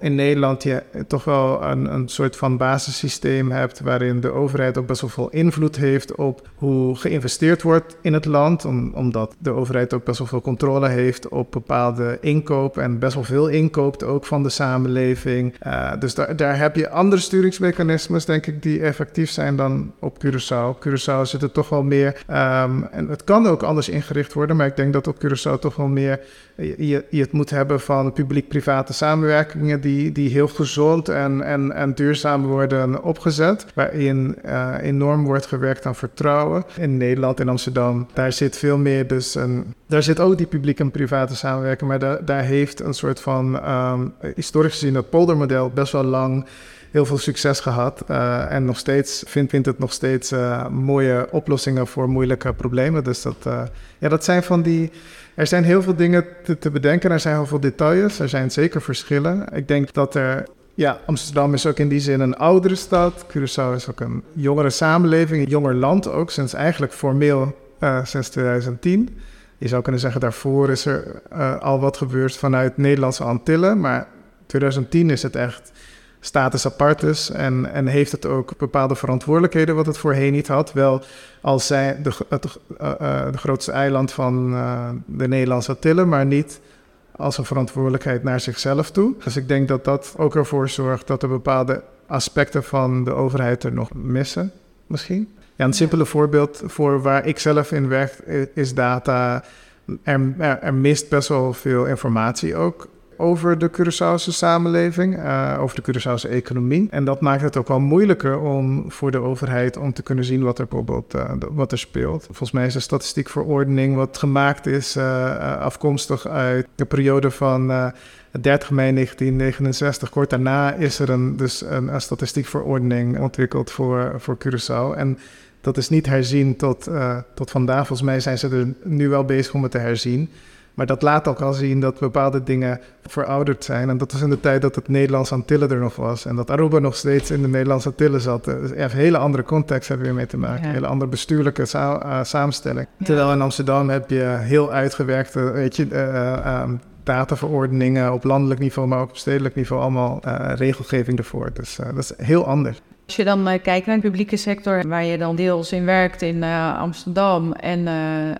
B: in Nederland je toch wel een, een soort van basissysteem hebt waarin de overheid ook best wel veel invloed heeft op hoe geïnvesteerd wordt in het land, omdat de overheid ook best wel veel controle heeft op bepaalde inkoop en best wel veel inkoopt ook van de samenleving. Uh, dus daar, heb je andere sturingsmechanismes, denk ik, die effectief zijn dan op Curaçao. Op Curaçao zit het toch wel meer, um, en het kan ook anders ingericht worden, maar ik denk dat op Curaçao toch wel meer je, je het moet hebben van publiek-private samenwerkingen die, die heel gezond en, en, en duurzaam worden opgezet. Waarin uh, enorm wordt gewerkt aan vertrouwen. In Nederland, in Amsterdam, daar zit veel meer dus een... Daar zit ook die publiek en private samenwerking, maar daar, daar heeft een soort van, um, historisch gezien, het poldermodel best wel lang heel veel succes gehad. Uh, en nog steeds vindt, vindt het nog steeds uh, mooie oplossingen voor moeilijke problemen. Dus dat, uh, ja, dat zijn van die er zijn heel veel dingen te, bedenken. Er zijn heel veel details. Er zijn zeker verschillen. Ik denk dat er. Ja, Amsterdam is ook in die zin een oudere stad. Curaçao is ook een jongere samenleving, een jonger land ook, sinds eigenlijk formeel sinds 2010. Je zou kunnen zeggen, daarvoor is er al wat gebeurd vanuit Nederlandse Antillen. Maar 2010 is het echt status apartus en, en heeft het ook bepaalde verantwoordelijkheden wat het voorheen niet had. Wel als zij de, het, uh, de grootste eiland van uh, de Nederlandse Antillen, maar niet als een verantwoordelijkheid naar zichzelf toe. Dus ik denk dat dat ook ervoor zorgt dat er bepaalde aspecten van de overheid er nog missen, misschien. Ja, een simpele voorbeeld voor waar ik zelf in werk is data. Er, er, er mist best wel veel informatie ook over de Curaçaose samenleving, uh, over de Curaçaose economie. En dat maakt het ook wel moeilijker om voor de overheid om te kunnen zien wat er bijvoorbeeld uh, wat er speelt. Volgens mij is de statistiekverordening wat gemaakt is uh, afkomstig uit de periode van 30 mei 1969. Kort daarna is er een, dus een, een statistiekverordening ontwikkeld voor, voor Curaçao. En dat is niet herzien tot, tot vandaag. Volgens mij zijn ze er nu wel bezig om het te herzien. Maar dat laat ook al zien dat bepaalde dingen verouderd zijn. En dat was in de tijd dat het Nederlands Antillen er nog was. En dat Aruba nog steeds in de Nederlandse Antillen zat. Dus een hele andere context hebben we weer mee te maken. Een hele andere bestuurlijke uh, samenstelling. Terwijl in Amsterdam heb je heel uitgewerkte, weet je, uh, um, dataverordeningen op landelijk niveau, maar ook op stedelijk niveau, allemaal uh, regelgeving ervoor. Dus uh, dat is heel anders.
A: Als je dan uh, kijkt naar de publieke sector, waar je dan deels in werkt in uh, Amsterdam en uh,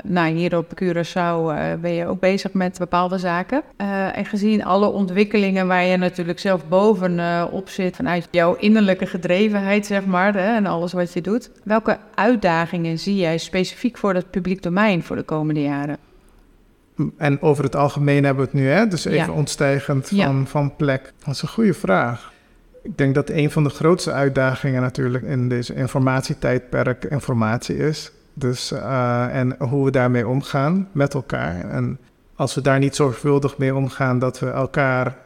A: nou, hier op Curaçao ben je ook bezig met bepaalde zaken. en gezien alle ontwikkelingen waar je natuurlijk zelf bovenop zit, vanuit jouw innerlijke gedrevenheid, zeg maar, hè, en alles wat je doet. Welke uitdagingen zie jij specifiek voor het publiek domein voor de komende jaren?
B: En over het algemeen hebben we het nu, hè? dus even ja. ontstijgend van, ja. van plek. Dat is een goede vraag. Ik denk dat een van de grootste uitdagingen natuurlijk in deze informatietijdperk informatie is. Dus, uh, en hoe we daarmee omgaan met elkaar. En als we daar niet zorgvuldig mee omgaan, dat we elkaar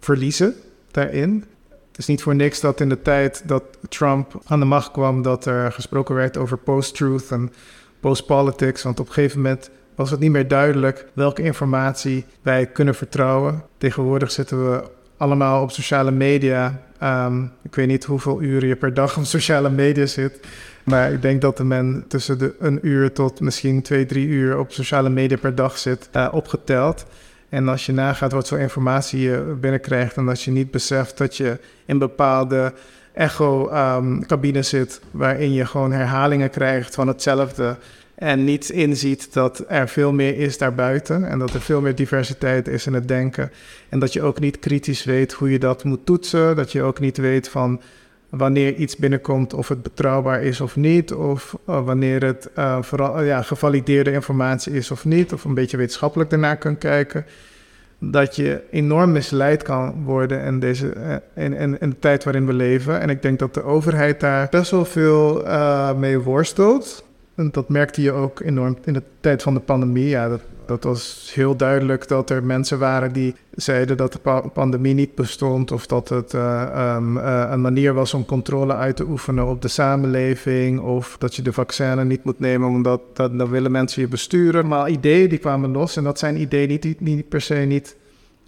B: verliezen daarin. Het is niet voor niks dat in de tijd dat Trump aan de macht kwam, dat er gesproken werd over post-truth en post-politics. Want op een gegeven moment was het niet meer duidelijk welke informatie wij kunnen vertrouwen. Tegenwoordig zitten we allemaal op sociale media. Um, ik weet niet hoeveel uren je per dag op sociale media zit. Maar ik denk dat de men tussen de een uur tot misschien twee, drie uur op sociale media per dag zit, uh, opgeteld. En als je nagaat wat voor informatie je binnenkrijgt en als je niet beseft dat je in bepaalde echo-cabines um, zit, waarin je gewoon herhalingen krijgt van hetzelfde en niet inziet dat er veel meer is daarbuiten en dat er veel meer diversiteit is in het denken. En dat je ook niet kritisch weet hoe je dat moet toetsen, dat je ook niet weet van wanneer iets binnenkomt of het betrouwbaar is of niet, of uh, wanneer het uh, vooral uh, ja, gevalideerde informatie is of niet, of een beetje wetenschappelijk ernaar kunt kijken. Dat je enorm misleid kan worden in, deze, in, in, in de tijd waarin we leven. En ik denk dat de overheid daar best wel veel mee worstelt. Dat merkte je ook enorm in de tijd van de pandemie. Ja, dat, dat was heel duidelijk dat er mensen waren die zeiden dat de pa pandemie niet bestond. Of dat het uh, um, uh, een manier was om controle uit te oefenen op de samenleving. Of dat je de vaccinen niet moet nemen omdat dat, dan willen mensen je besturen. Maar ideeën die kwamen los. En dat zijn ideeën die, die, per se niet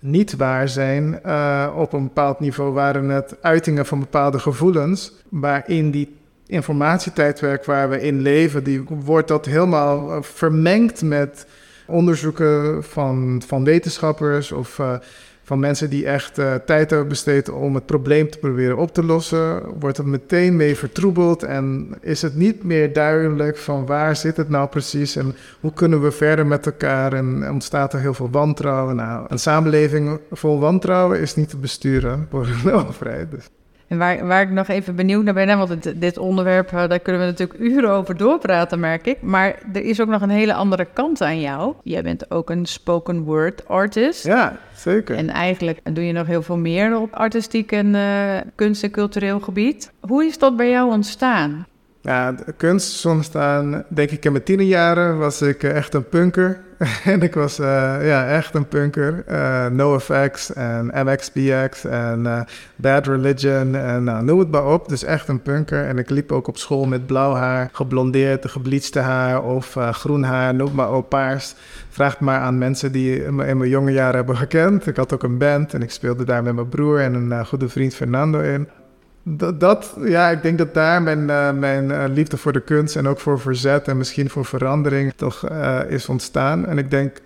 B: niet waar zijn. Uh, op een bepaald niveau waren het uitingen van bepaalde gevoelens. Waarin die informatietijdwerk waar we in leven, die wordt dat helemaal eh, vermengd met onderzoeken van, van wetenschappers of uh, van mensen die echt uh, tijd hebben besteed om het probleem te proberen op te lossen, wordt het meteen mee vertroebeld en is het niet meer duidelijk van waar zit het nou precies en hoe kunnen we verder met elkaar en ontstaat er heel veel wantrouwen. Nou, een samenleving vol wantrouwen is niet te besturen voor een. Dus.
A: En waar, waar ik nog even benieuwd naar ben, want dit onderwerp, eh, daar kunnen we natuurlijk uren over doorpraten, merk ik. Maar er is ook nog een hele andere kant aan jou. Jij bent ook een spoken word artist.
B: Ja, zeker.
A: En eigenlijk doe je nog heel veel meer op artistiek en uh, kunst- en cultureel gebied. Hoe is dat bij jou ontstaan?
B: Ja, kunst ontstaan, denk ik in mijn tienerjaren was ik eh, echt een punker. en ik was uh, ja, echt een punker. Uh, NoFX en MXPX en Bad Religion en nou, noem het maar op. Dus echt een punker. En ik liep ook op school met blauw haar, geblondeerd, gebleachte haar of groen haar, noem maar op, paars. Vraag maar aan mensen die me in mijn jonge jaren hebben gekend. Ik had ook een band en ik speelde daar met mijn broer en een goede vriend Fernando in. Dat, dat, ja, ik denk dat daar mijn, uh, mijn uh, liefde voor de kunst en ook voor verzet en misschien voor verandering toch uh, is ontstaan. En ik denk,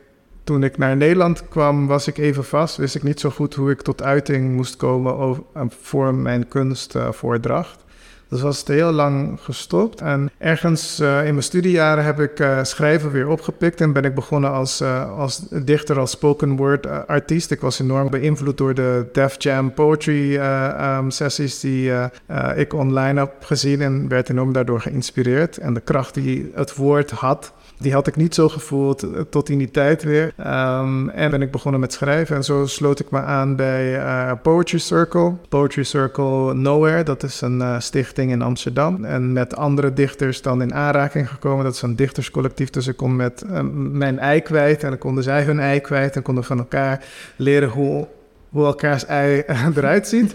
B: toen ik naar Nederland kwam, was ik even vast. Wist ik niet zo goed hoe ik tot uiting moest komen over, voor mijn kunstvoordracht. Dus was het heel lang gestopt. En ergens uh, in mijn studiejaren heb ik uh, schrijven weer opgepikt en ben ik begonnen als, uh, als dichter, als spoken word artiest. Ik was enorm beïnvloed door de Def Jam poetry um, sessies die ik online heb gezien en werd enorm daardoor geïnspireerd. En de kracht die het woord had. Die had ik niet zo gevoeld eh, tot in die tijd weer. Um, en ben ik begonnen met schrijven. En zo sloot ik me aan bij uh, Poetry Circle. Poetry Circle Nowhere, dat is een uh, stichting in Amsterdam. En met andere dichters dan in aanraking gekomen. Dat is een dichterscollectief. Dus ik kon met mijn ei kwijt. En dan konden zij hun ei kwijt. En konden van elkaar leren hoe hoe elkaars ei eruit ziet.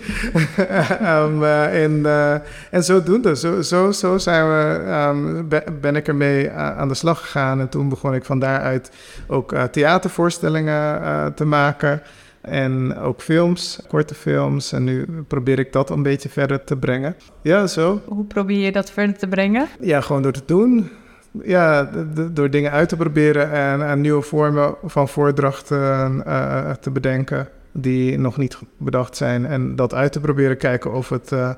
B: um, uh, en, uh, en zodoende, zo, zo, zo zijn we, um, ben ik ermee aan de slag gegaan. En toen begon ik van daaruit ook uh, theatervoorstellingen te maken. En ook films, korte films. En nu probeer ik dat een beetje verder te brengen. Ja, zo.
A: Hoe probeer je dat verder te brengen?
B: Ja, gewoon door te doen. Ja, door dingen uit te proberen en, en nieuwe vormen van voordrachten te bedenken die nog niet bedacht zijn. En dat uit te proberen, kijken of het uh,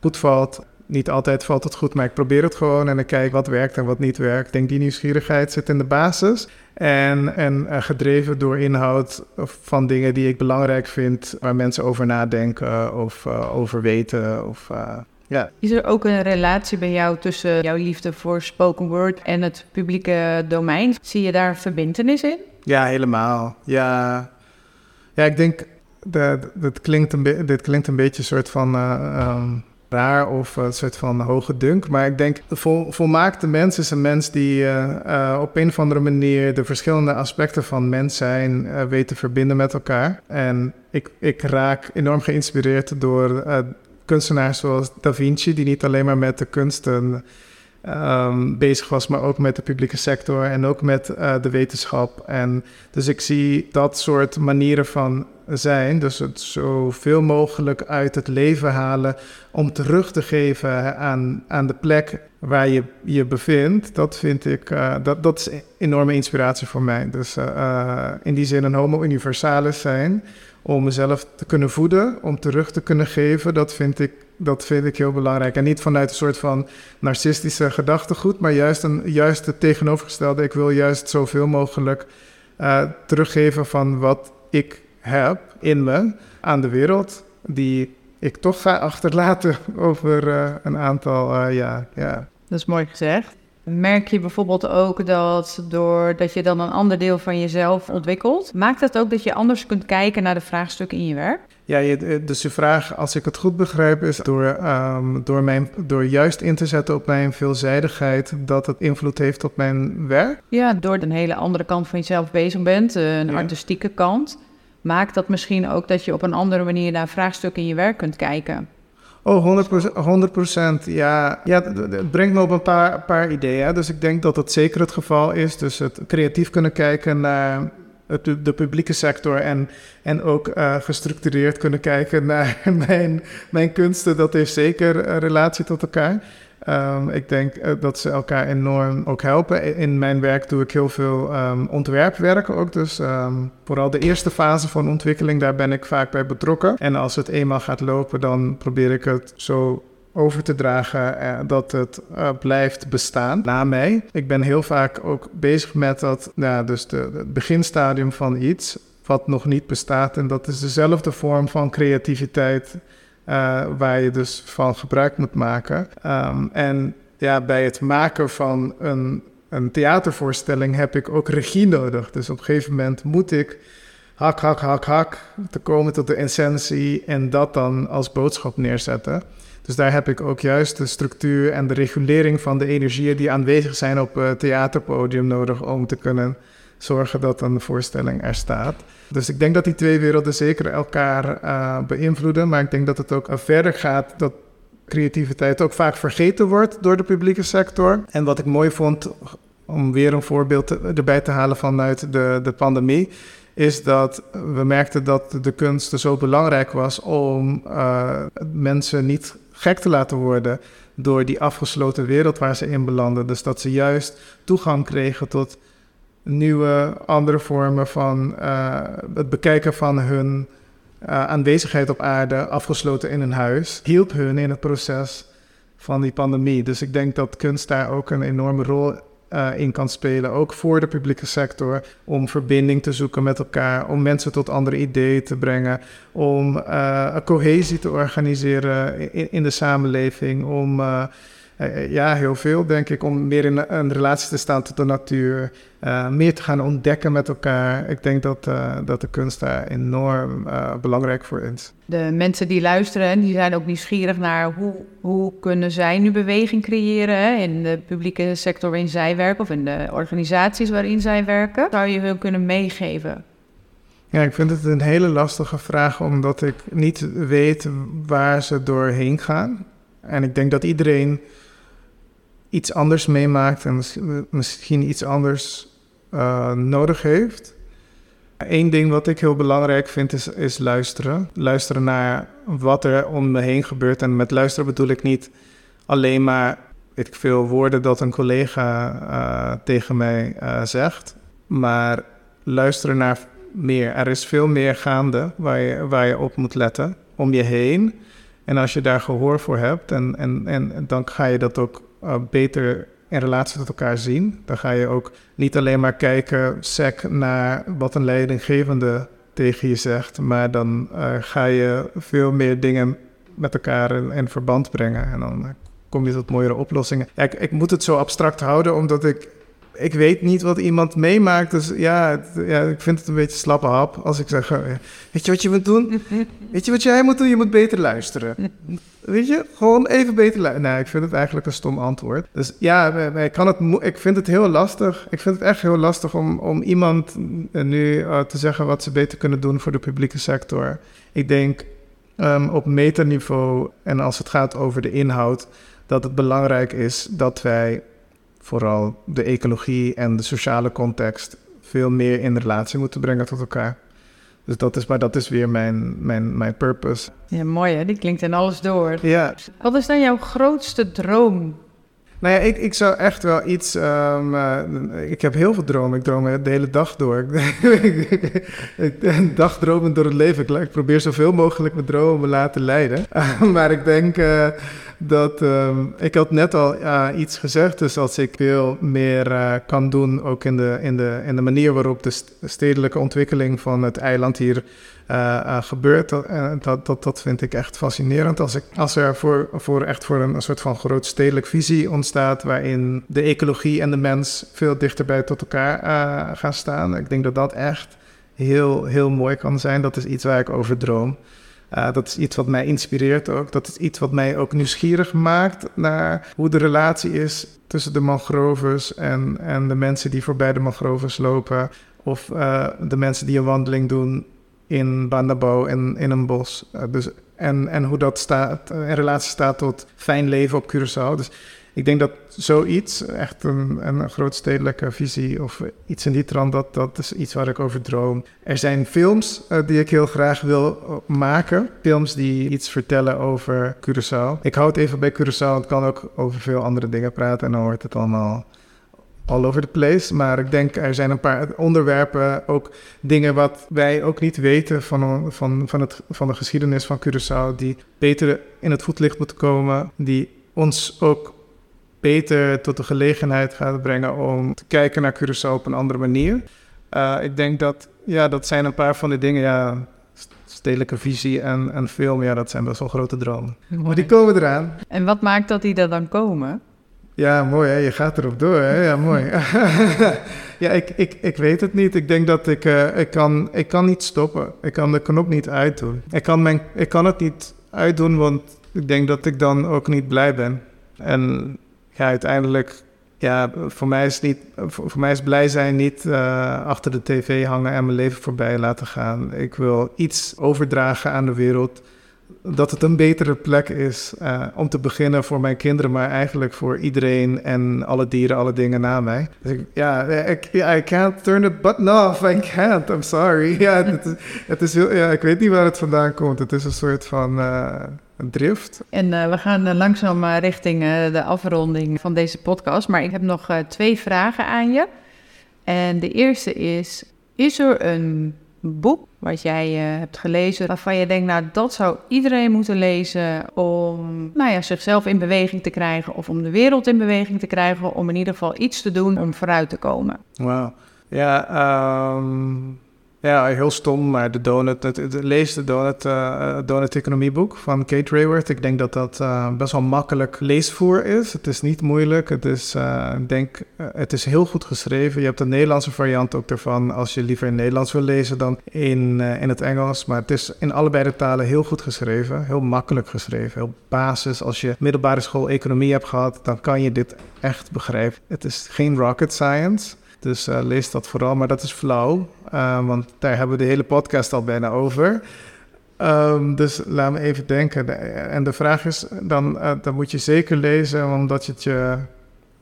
B: goed valt. Niet altijd valt het goed, maar ik probeer het gewoon en ik kijk wat werkt en wat niet werkt. Ik denk die nieuwsgierigheid zit in de basis. En, en uh, gedreven door inhoud van dingen die ik belangrijk vind, waar mensen over nadenken of uh, over weten. Of, ja.
A: Is er ook een relatie bij jou tussen jouw liefde voor spoken word en het publieke domein? Zie je daar verbindenis in?
B: Ja, helemaal. Ja, ja, ik denk, dat, dat klinkt een dit klinkt een beetje een soort van uh, um, raar of een soort van hoge dunk. Maar ik denk, de vol, volmaakte mens is een mens die uh, uh, op een of andere manier de verschillende aspecten van mens zijn weet te verbinden met elkaar. En ik, ik raak enorm geïnspireerd door kunstenaars zoals Da Vinci, die niet alleen maar met de kunsten um, bezig was, maar ook met de publieke sector en ook met uh, de wetenschap. En dus ik zie dat soort manieren van zijn, dus het zoveel mogelijk uit het leven halen om terug te geven aan, aan de plek waar je je bevindt, dat vind ik, uh, dat, dat is enorme inspiratie voor mij. Dus uh, in die zin een homo universalis zijn, om mezelf te kunnen voeden, om terug te kunnen geven, dat vind ik dat vind ik heel belangrijk. En niet vanuit een soort van narcistische gedachtegoed, maar juist, een, juist het tegenovergestelde. Ik wil juist zoveel mogelijk uh, teruggeven van wat ik heb in me aan de wereld, die ik toch ga achterlaten over uh, een aantal uh, jaar. Ja.
A: Dat is mooi gezegd. Merk je bijvoorbeeld ook dat doordat je dan een ander deel van jezelf ontwikkelt, maakt dat ook dat je anders kunt kijken naar de vraagstukken in je werk?
B: Ja, je, dus je vraag, als ik het goed begrijp, is door, um, door, mijn, door juist in te zetten op mijn veelzijdigheid, dat het invloed heeft op mijn werk?
A: Ja, door een hele andere kant van jezelf bezig bent, een artistieke kant, maakt dat misschien ook dat je op een andere manier naar vraagstukken in je werk kunt kijken.
B: Oh, 100%, 100% ja. ja, het brengt me op een paar, paar ideeën. Dus ik denk dat dat zeker het geval is. Dus het creatief kunnen kijken naar de publieke sector en, en ook gestructureerd kunnen kijken naar mijn, mijn kunsten. Dat heeft zeker een relatie tot elkaar. Um, ik denk uh, dat ze elkaar enorm ook helpen. In mijn werk doe ik heel veel um, ontwerpwerk ook. Dus um, vooral de eerste fase van ontwikkeling, daar ben ik vaak bij betrokken. En als het eenmaal gaat lopen, dan probeer ik het zo over te dragen uh, dat het uh, blijft bestaan na mij. Ik ben heel vaak ook bezig met dat, dus de, het beginstadium van iets wat nog niet bestaat. En dat is dezelfde vorm van creativiteit uh, waar je dus van gebruik moet maken. Um, en ja, bij het maken van een, een theatervoorstelling heb ik ook regie nodig. Dus op een gegeven moment moet ik hak, hak, hak, hak te komen tot de essentie en dat dan als boodschap neerzetten. Dus daar heb ik ook juist de structuur en de regulering van de energieën die aanwezig zijn op het theaterpodium nodig om te kunnen zorgen dat een voorstelling er staat. Dus ik denk dat die twee werelden zeker elkaar uh, beïnvloeden. Maar ik denk dat het ook verder gaat dat creativiteit ook vaak vergeten wordt door de publieke sector. En wat ik mooi vond, om weer een voorbeeld erbij te halen vanuit de, de pandemie, is dat we merkten dat de kunst zo belangrijk was om mensen niet gek te laten worden door die afgesloten wereld waar ze in belanden. Dus dat ze juist toegang kregen tot nieuwe, andere vormen van uh, het bekijken van hun uh, aanwezigheid op aarde, afgesloten in een huis, hielp hun in het proces van die pandemie. Dus ik denk dat kunst daar ook een enorme rol uh, in kan spelen, ook voor de publieke sector, om verbinding te zoeken met elkaar, om mensen tot andere ideeën te brengen, om een cohesie te organiseren in, in de samenleving, om eh, eh, ja, heel veel, denk ik, om meer in een relatie te staan tot de natuur. Uh, meer te gaan ontdekken met elkaar. Ik denk dat, uh, dat de kunst daar enorm uh, belangrijk voor is.
A: De mensen die luisteren, die zijn ook nieuwsgierig naar hoe, hoe kunnen zij nu beweging creëren hè, in de publieke sector waarin zij werken of in de organisaties waarin zij werken. Zou je hun kunnen meegeven?
B: Ja, ik vind het een hele lastige vraag, omdat ik niet weet waar ze doorheen gaan. En ik denk dat iedereen iets anders meemaakt en misschien iets anders uh, nodig heeft. Eén ding wat ik heel belangrijk vind is, is luisteren. Luisteren naar wat er om me heen gebeurt. En met luisteren bedoel ik niet alleen maar weet ik veel woorden dat een collega uh, tegen mij uh, zegt. Maar luisteren naar meer. Er is veel meer gaande waar je, waar je op moet letten om je heen. En als je daar gehoor voor hebt, en, en, en dan ga je dat ook uh, beter in relatie tot elkaar zien. Dan ga je ook niet alleen maar kijken, sec, naar wat een leidinggevende tegen je zegt, maar dan uh, ga je veel meer dingen met elkaar in, verband brengen. En dan uh, kom je tot mooiere oplossingen. Ja, ik, ik, moet het zo abstract houden, omdat ik ik weet niet wat iemand meemaakt. Dus ja, ja, ik vind het een beetje slappe hap als ik zeg: Weet je wat je moet doen? Weet je wat jij moet doen? Je moet beter luisteren. Weet je, gewoon even beter luisteren. Nee, ik vind het eigenlijk een stom antwoord. Dus ja, ik, kan het ik vind het heel lastig. Ik vind het echt heel lastig om, om iemand nu uh, te zeggen wat ze beter kunnen doen voor de publieke sector. Ik denk um, op metaniveau en als het gaat over de inhoud, dat het belangrijk is dat wij vooral de ecologie en de sociale context veel meer in relatie moeten brengen tot elkaar. Dus dat is, maar dat is weer mijn, mijn, mijn purpose.
A: Ja, mooi hè, die klinkt in alles door.
B: Ja.
A: Wat is dan jouw grootste droom?
B: Nou ja, ik, ik zou echt wel iets. Um, uh, ik heb heel veel dromen. Ik droom de hele dag door. ik dagdromen door het leven. Ik, probeer zoveel mogelijk mijn dromen me laten leiden. Maar ik denk. Uh, dat um, ik had net al uh, iets gezegd, dus als ik veel meer kan doen, ook in de, in, de, in de manier waarop de stedelijke ontwikkeling van het eiland hier uh, gebeurt, dat, dat, dat, dat vind ik echt fascinerend. Als, ik, als er voor, voor echt voor een, een soort van groot stedelijk visie ontstaat, waarin de ecologie en de mens veel dichterbij tot elkaar gaan staan, ik denk dat dat echt heel, heel mooi kan zijn. Dat is iets waar ik over droom. Dat is iets wat mij inspireert ook. Dat is iets wat mij ook nieuwsgierig maakt naar hoe de relatie is tussen de mangroves en, en de mensen die voorbij de mangroves lopen. Of de mensen die een wandeling doen in Bandabo en in een bos. Uh, dus, en, en hoe dat staat, in relatie staat tot fijn leven op Curaçao. Dus ik denk dat zoiets, echt een, een grootstedelijke visie of iets in die trant, dat, dat is iets waar ik over droom. Er zijn films uh, die ik heel graag wil eh, maken. Films die iets vertellen over Curaçao. Ik hou het even bij Curaçao. Het kan ook over veel andere dingen praten en dan wordt het allemaal all over the place. Maar ik denk er zijn een paar onderwerpen, ook dingen wat wij ook niet weten van, van, van, het, van de geschiedenis van Curaçao, die beter in het voetlicht moeten komen, die ons ook beter tot de gelegenheid gaat brengen om te kijken naar Curaçao op een andere manier. Uh, ik denk dat, ja, dat zijn een paar van de dingen, ja, stedelijke visie en, en film, ja, dat zijn best wel grote dromen. Maar die komen eraan.
A: En wat maakt dat die er dan komen?
B: Ja, mooi hè, je gaat erop door hè, ja mooi. ja, ik, ik, ik weet het niet. Ik denk dat ik, uh, ik, kan, ik kan niet stoppen. Ik kan de knop niet uitdoen. Ik kan, mijn, ik kan het niet uitdoen, want ik denk dat ik dan ook niet blij ben. En ja, uiteindelijk, ja, voor mij is, niet, voor, mij is blij zijn niet uh, achter de tv hangen en mijn leven voorbij laten gaan. Ik wil iets overdragen aan de wereld dat het een betere plek is uh, om te beginnen voor mijn kinderen, maar eigenlijk voor iedereen en alle dieren, alle dingen na mij. Dus ja, ik, I can't turn the button off. I can't. I'm sorry. Ja, het, is, ja, ik weet niet waar het vandaan komt. Het is een soort van uh, drift.
A: En uh, we gaan langzaam richting de afronding van deze podcast. Maar ik heb nog twee vragen aan je. En de eerste is: is er een boek wat jij uh, hebt gelezen, waarvan je denkt, nou dat zou iedereen moeten lezen om nou ja, zichzelf in beweging te krijgen of om de wereld in beweging te krijgen, om in ieder geval iets te doen om vooruit te komen?
B: Wauw. Ja, um, ja, heel stom, maar de Donut, het, lees de Donut, uh, Donut Economieboek van Kate Raworth. Ik denk dat dat uh, best wel makkelijk leesvoer is. Het is niet moeilijk. Het is, denk, het is heel goed geschreven. Je hebt een Nederlandse variant ook ervan, als je liever in Nederlands wil lezen dan in, in het Engels. Maar het is in allebei de talen heel goed geschreven, heel makkelijk geschreven, heel basis. Als je middelbare school economie hebt gehad, dan kan je dit echt begrijpen. Het is geen rocket science. Dus uh, lees dat vooral, maar dat is flauw, uh, want daar hebben we de hele podcast al bijna over. Um, dus laat me even denken. En de vraag is, dan, dan moet je zeker lezen omdat het je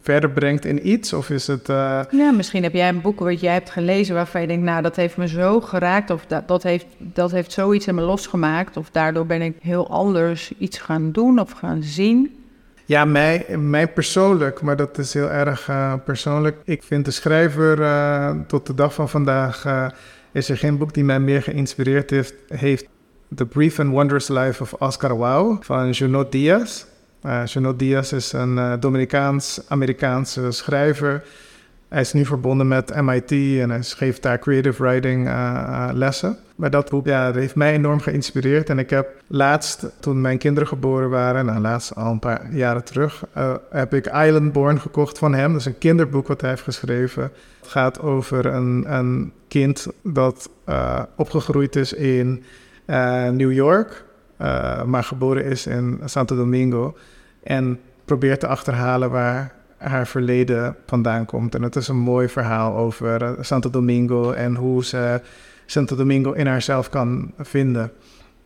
B: verder brengt in iets? Of is het...
A: Ja, misschien heb jij een boek wat jij hebt gelezen waarvan je denkt... nou, dat heeft me zo geraakt of dat, dat, heeft, dat heeft zoiets in me losgemaakt... of daardoor ben ik heel anders iets gaan doen of gaan zien...
B: Ja, mij, mij persoonlijk, maar dat is heel erg uh, persoonlijk. Ik vind de schrijver uh, tot de dag van vandaag uh, is er geen boek die mij meer geïnspireerd heeft. heeft The Brief and Wondrous Life of Oscar Wilde van Junot Diaz. Junot Diaz is een Dominicaans-Amerikaanse schrijver. Hij is nu verbonden met MIT en hij geeft daar creative writing lessen. Maar dat boek ja, heeft mij enorm geïnspireerd. En ik heb laatst, toen mijn kinderen geboren waren, nou laatst al een paar jaren terug, uh, heb ik Islandborn gekocht van hem. Dat is een kinderboek wat hij heeft geschreven. Het gaat over een, een kind dat opgegroeid is in New York, maar geboren is in Santo Domingo. En probeert te achterhalen waar haar verleden vandaan komt. En het is een mooi verhaal over Santo Domingo en hoe ze Santo Domingo in haarzelf kan vinden.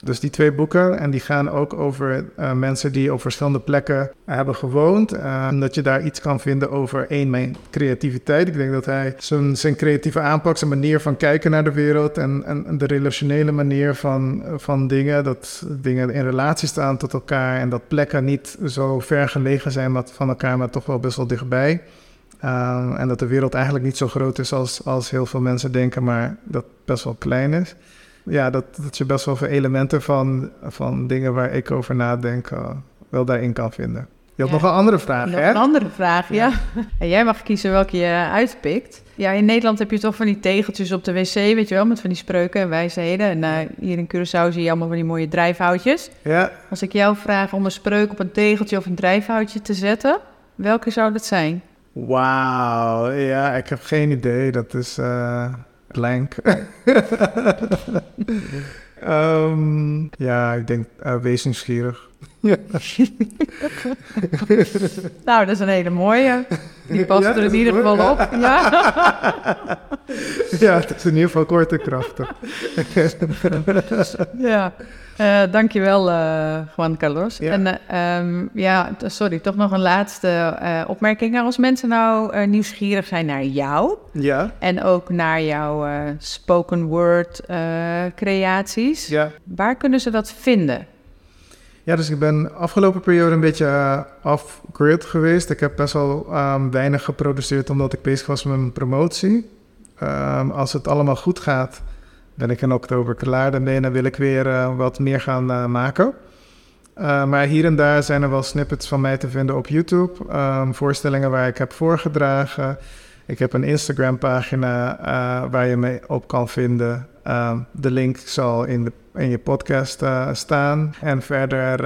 B: Dus die twee boeken, en die gaan ook over uh, mensen die op verschillende plekken hebben gewoond. Uh, dat je daar iets kan vinden over één, mijn creativiteit. Ik denk dat hij zijn, zijn creatieve aanpak, zijn manier van kijken naar de wereld en, en de relationele manier van, van dingen, dat dingen in relatie staan tot elkaar en dat plekken niet zo ver gelegen zijn van elkaar, maar toch wel best wel dichtbij. Uh, en dat de wereld eigenlijk niet zo groot is als, als heel veel mensen denken, maar dat best wel klein is. Ja, dat, dat je best wel veel elementen van, van dingen waar ik over nadenk uh, wel daarin kan vinden. Je had nog een andere vraag,
A: nog
B: hè?
A: een andere vraag, ja. En jij mag kiezen welke je uitpikt. Ja, in Nederland heb je toch van die tegeltjes op de wc, weet je wel, met van die spreuken en wijsheden. En uh, hier in Curaçao zie je allemaal van die mooie drijfhoutjes.
B: Ja.
A: Als ik jou vraag om een spreuk op een tegeltje of een drijfhoutje te zetten, welke zou dat zijn?
B: Wauw, ja, ik heb geen idee. Dat is uh, blank. um, ja, ik denk uh, wees nieuwsgierig.
A: nou, dat is een hele mooie. Die past
B: Ja,
A: er in ieder
B: mooi?
A: geval op. Ja.
B: ja, het is in ieder geval kort en krachtig.
A: ja. Eh, dankjewel, eh Juan Carlos.
B: Ja.
A: En eh, ehm, ja, sorry, toch nog een laatste opmerking. Nou, Als mensen nou nieuwsgierig zijn naar jou
B: ja,
A: en ook naar jouw spoken word creaties,
B: ja.
A: waar kunnen ze dat vinden?
B: Ja, dus ik ben afgelopen periode een beetje off-grid geweest. Ik heb best wel ehm, weinig geproduceerd omdat ik bezig was met mijn promotie. Ehm, als het allemaal goed gaat, ben ik in oktober klaar daarmee en wil ik weer eh, wat meer gaan eh, maken. Eh, maar hier en daar zijn er wel snippets van mij te vinden op YouTube. Ehm, voorstellingen waar ik heb voorgedragen. Ik heb een Instagram-pagina waar je me op kan vinden. Ehm, de link zal in, de, in je podcast staan. En verder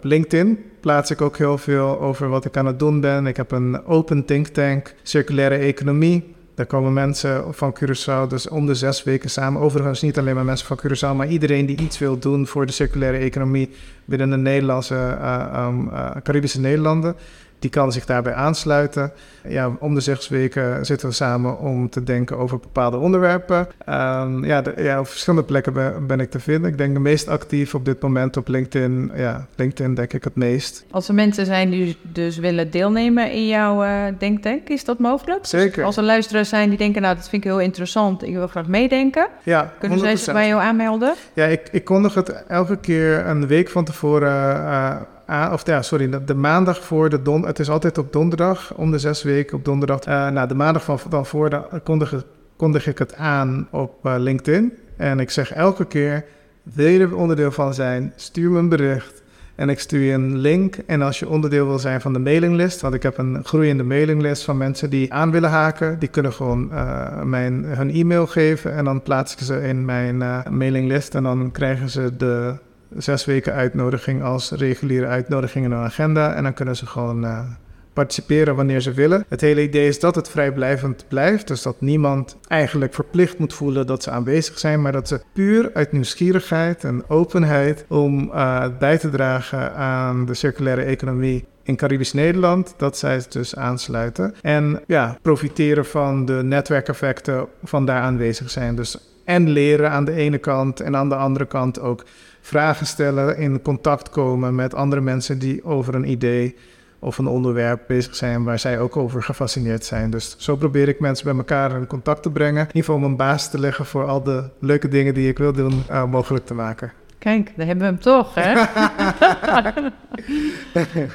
B: LinkedIn plaats ik ook heel veel over wat ik aan het doen ben. Ik heb een open think tank, circulaire economie. Daar komen mensen van Curaçao dus om de zes weken samen. Overigens niet alleen maar mensen van Curaçao, maar iedereen die iets wil doen voor de circulaire economie binnen de Nederlandse, eh, ehm, eh, Caribische Nederlanden. Die kan zich daarbij aansluiten. Ja, om de zes weken zitten we samen om te denken over bepaalde onderwerpen. Ehm, ja, de- ja, op verschillende plekken ben, ben ik te vinden. Ik denk de meest actief op dit moment op LinkedIn. Ja, LinkedIn denk ik het meest.
A: Als er mensen zijn die dus willen deelnemen in jouw eh, denktank, is dat mogelijk?
B: Zeker.
A: Als er luisteraars zijn die denken, nou, dat vind ik heel interessant, ik wil graag meedenken,
B: Ja,
A: kunnen zij zich
B: 100%.
A: bij jou aanmelden?
B: Ja, ik, ik kondig het elke keer een week van tevoren eh, Of ja, sorry, de, maandag voor de don. Het is altijd op donderdag, om de zes weken op donderdag. Eh nou, de maandag van, dan voor dan kondig, kondig ik het aan op eh, LinkedIn. En ik zeg elke keer: wil je er onderdeel van zijn? Stuur me een bericht. En ik stuur je een link. En als je onderdeel wil zijn van de mailinglist, want ik heb een groeiende mailinglist van mensen die aan willen haken, die kunnen gewoon eh, mijn, hun e-mail geven en dan plaats ik ze in mijn eh, mailinglist. En dan krijgen ze de zes weken uitnodiging als reguliere uitnodiging in hun agenda. En dan kunnen ze gewoon eh, participeren wanneer ze willen. Het hele idee is dat het vrijblijvend blijft. Dus dat niemand eigenlijk verplicht moet voelen dat ze aanwezig zijn. Maar dat ze puur uit nieuwsgierigheid en openheid om eh, bij te dragen aan de circulaire economie in Caribisch Nederland, dat zij dus aansluiten. En ja, profiteren van de netwerkeffecten van daar aanwezig zijn. Dus en leren aan de ene kant en aan de andere kant ook vragen stellen, in contact komen met andere mensen die over een idee of een onderwerp bezig zijn waar zij ook over gefascineerd zijn. Dus zo probeer ik mensen bij elkaar in contact te brengen. In ieder geval om een basis te leggen voor al de leuke dingen die ik wil doen eh, mogelijk te maken.
A: Kijk, daar hebben we hem toch, hè?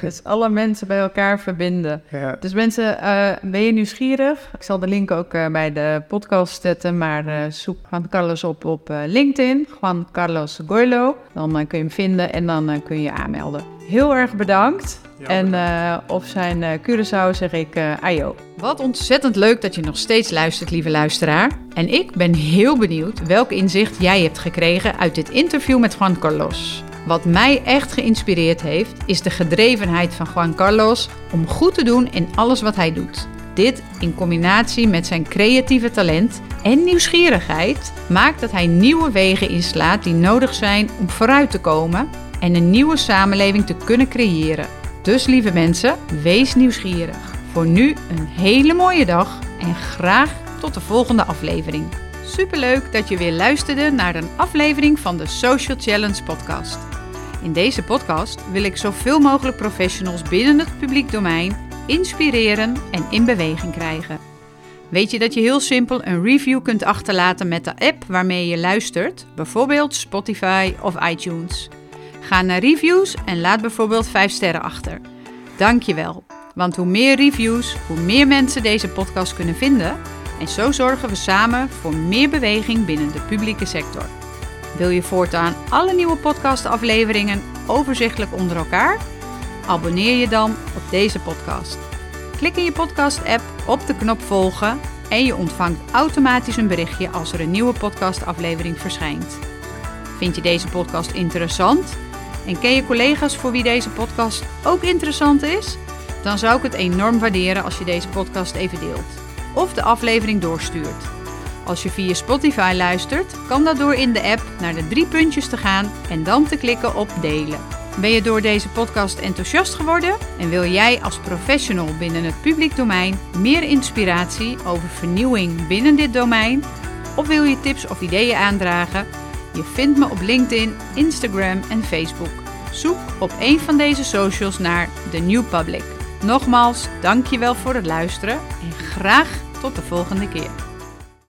A: dus alle mensen bij elkaar verbinden.
B: Ja,
A: Dus mensen, eh, ben je nieuwsgierig? Ik zal de link ook eh, bij de podcast zetten, maar eh, zoek Juan Carlos op op LinkedIn, Juan Carlos Goylo. Dan kun je hem vinden en dan kun je je aanmelden. Heel erg bedankt.
B: Ja,
A: en eh, op zijn eh Curaçao zeg ik eh ayo. Wat ontzettend leuk dat je nog steeds luistert, lieve luisteraar. En ik ben heel benieuwd welk inzicht jij hebt gekregen uit dit interview met Juan Carlos. Wat mij echt geïnspireerd heeft, is de gedrevenheid van Juan Carlos om goed te doen in alles wat hij doet. Dit in combinatie met zijn creatieve talent en nieuwsgierigheid maakt dat hij nieuwe wegen inslaat die nodig zijn om vooruit te komen en een nieuwe samenleving te kunnen creëren. Dus lieve mensen, wees nieuwsgierig. Voor nu een hele mooie dag en graag tot de volgende aflevering. Superleuk dat je weer luisterde naar een aflevering van de Social Challenge podcast. In deze podcast wil ik zoveel mogelijk professionals binnen het publiek domein inspireren en in beweging krijgen. Weet je dat je heel simpel een review kunt achterlaten met de app waarmee je luistert, bijvoorbeeld Spotify of iTunes? Ga naar reviews en laat bijvoorbeeld 5 sterren achter. Dankjewel, want hoe meer reviews, hoe meer mensen deze podcast kunnen vinden en zo zorgen we samen voor meer beweging binnen de publieke sector. Wil je voortaan alle nieuwe podcastafleveringen overzichtelijk onder elkaar? Abonneer je dan op deze podcast. Klik in je podcast-app op de knop volgen en je ontvangt automatisch een berichtje als er een nieuwe podcastaflevering verschijnt. Vind je deze podcast interessant? En ken je collega's voor wie deze podcast ook interessant is? Dan zou ik het enorm waarderen als je deze podcast even deelt. Of de aflevering doorstuurt. Als je via Spotify luistert, kan dat door in de app naar de drie puntjes te gaan en dan te klikken op delen. Ben je door deze podcast enthousiast geworden en wil jij als professional binnen het publiek domein meer inspiratie over vernieuwing binnen dit domein? Of wil je tips of ideeën aandragen? Je vindt me op LinkedIn, Instagram en Facebook. Zoek op een van deze socials naar The New Public. Nogmaals, dankjewel voor het luisteren en graag tot de volgende keer.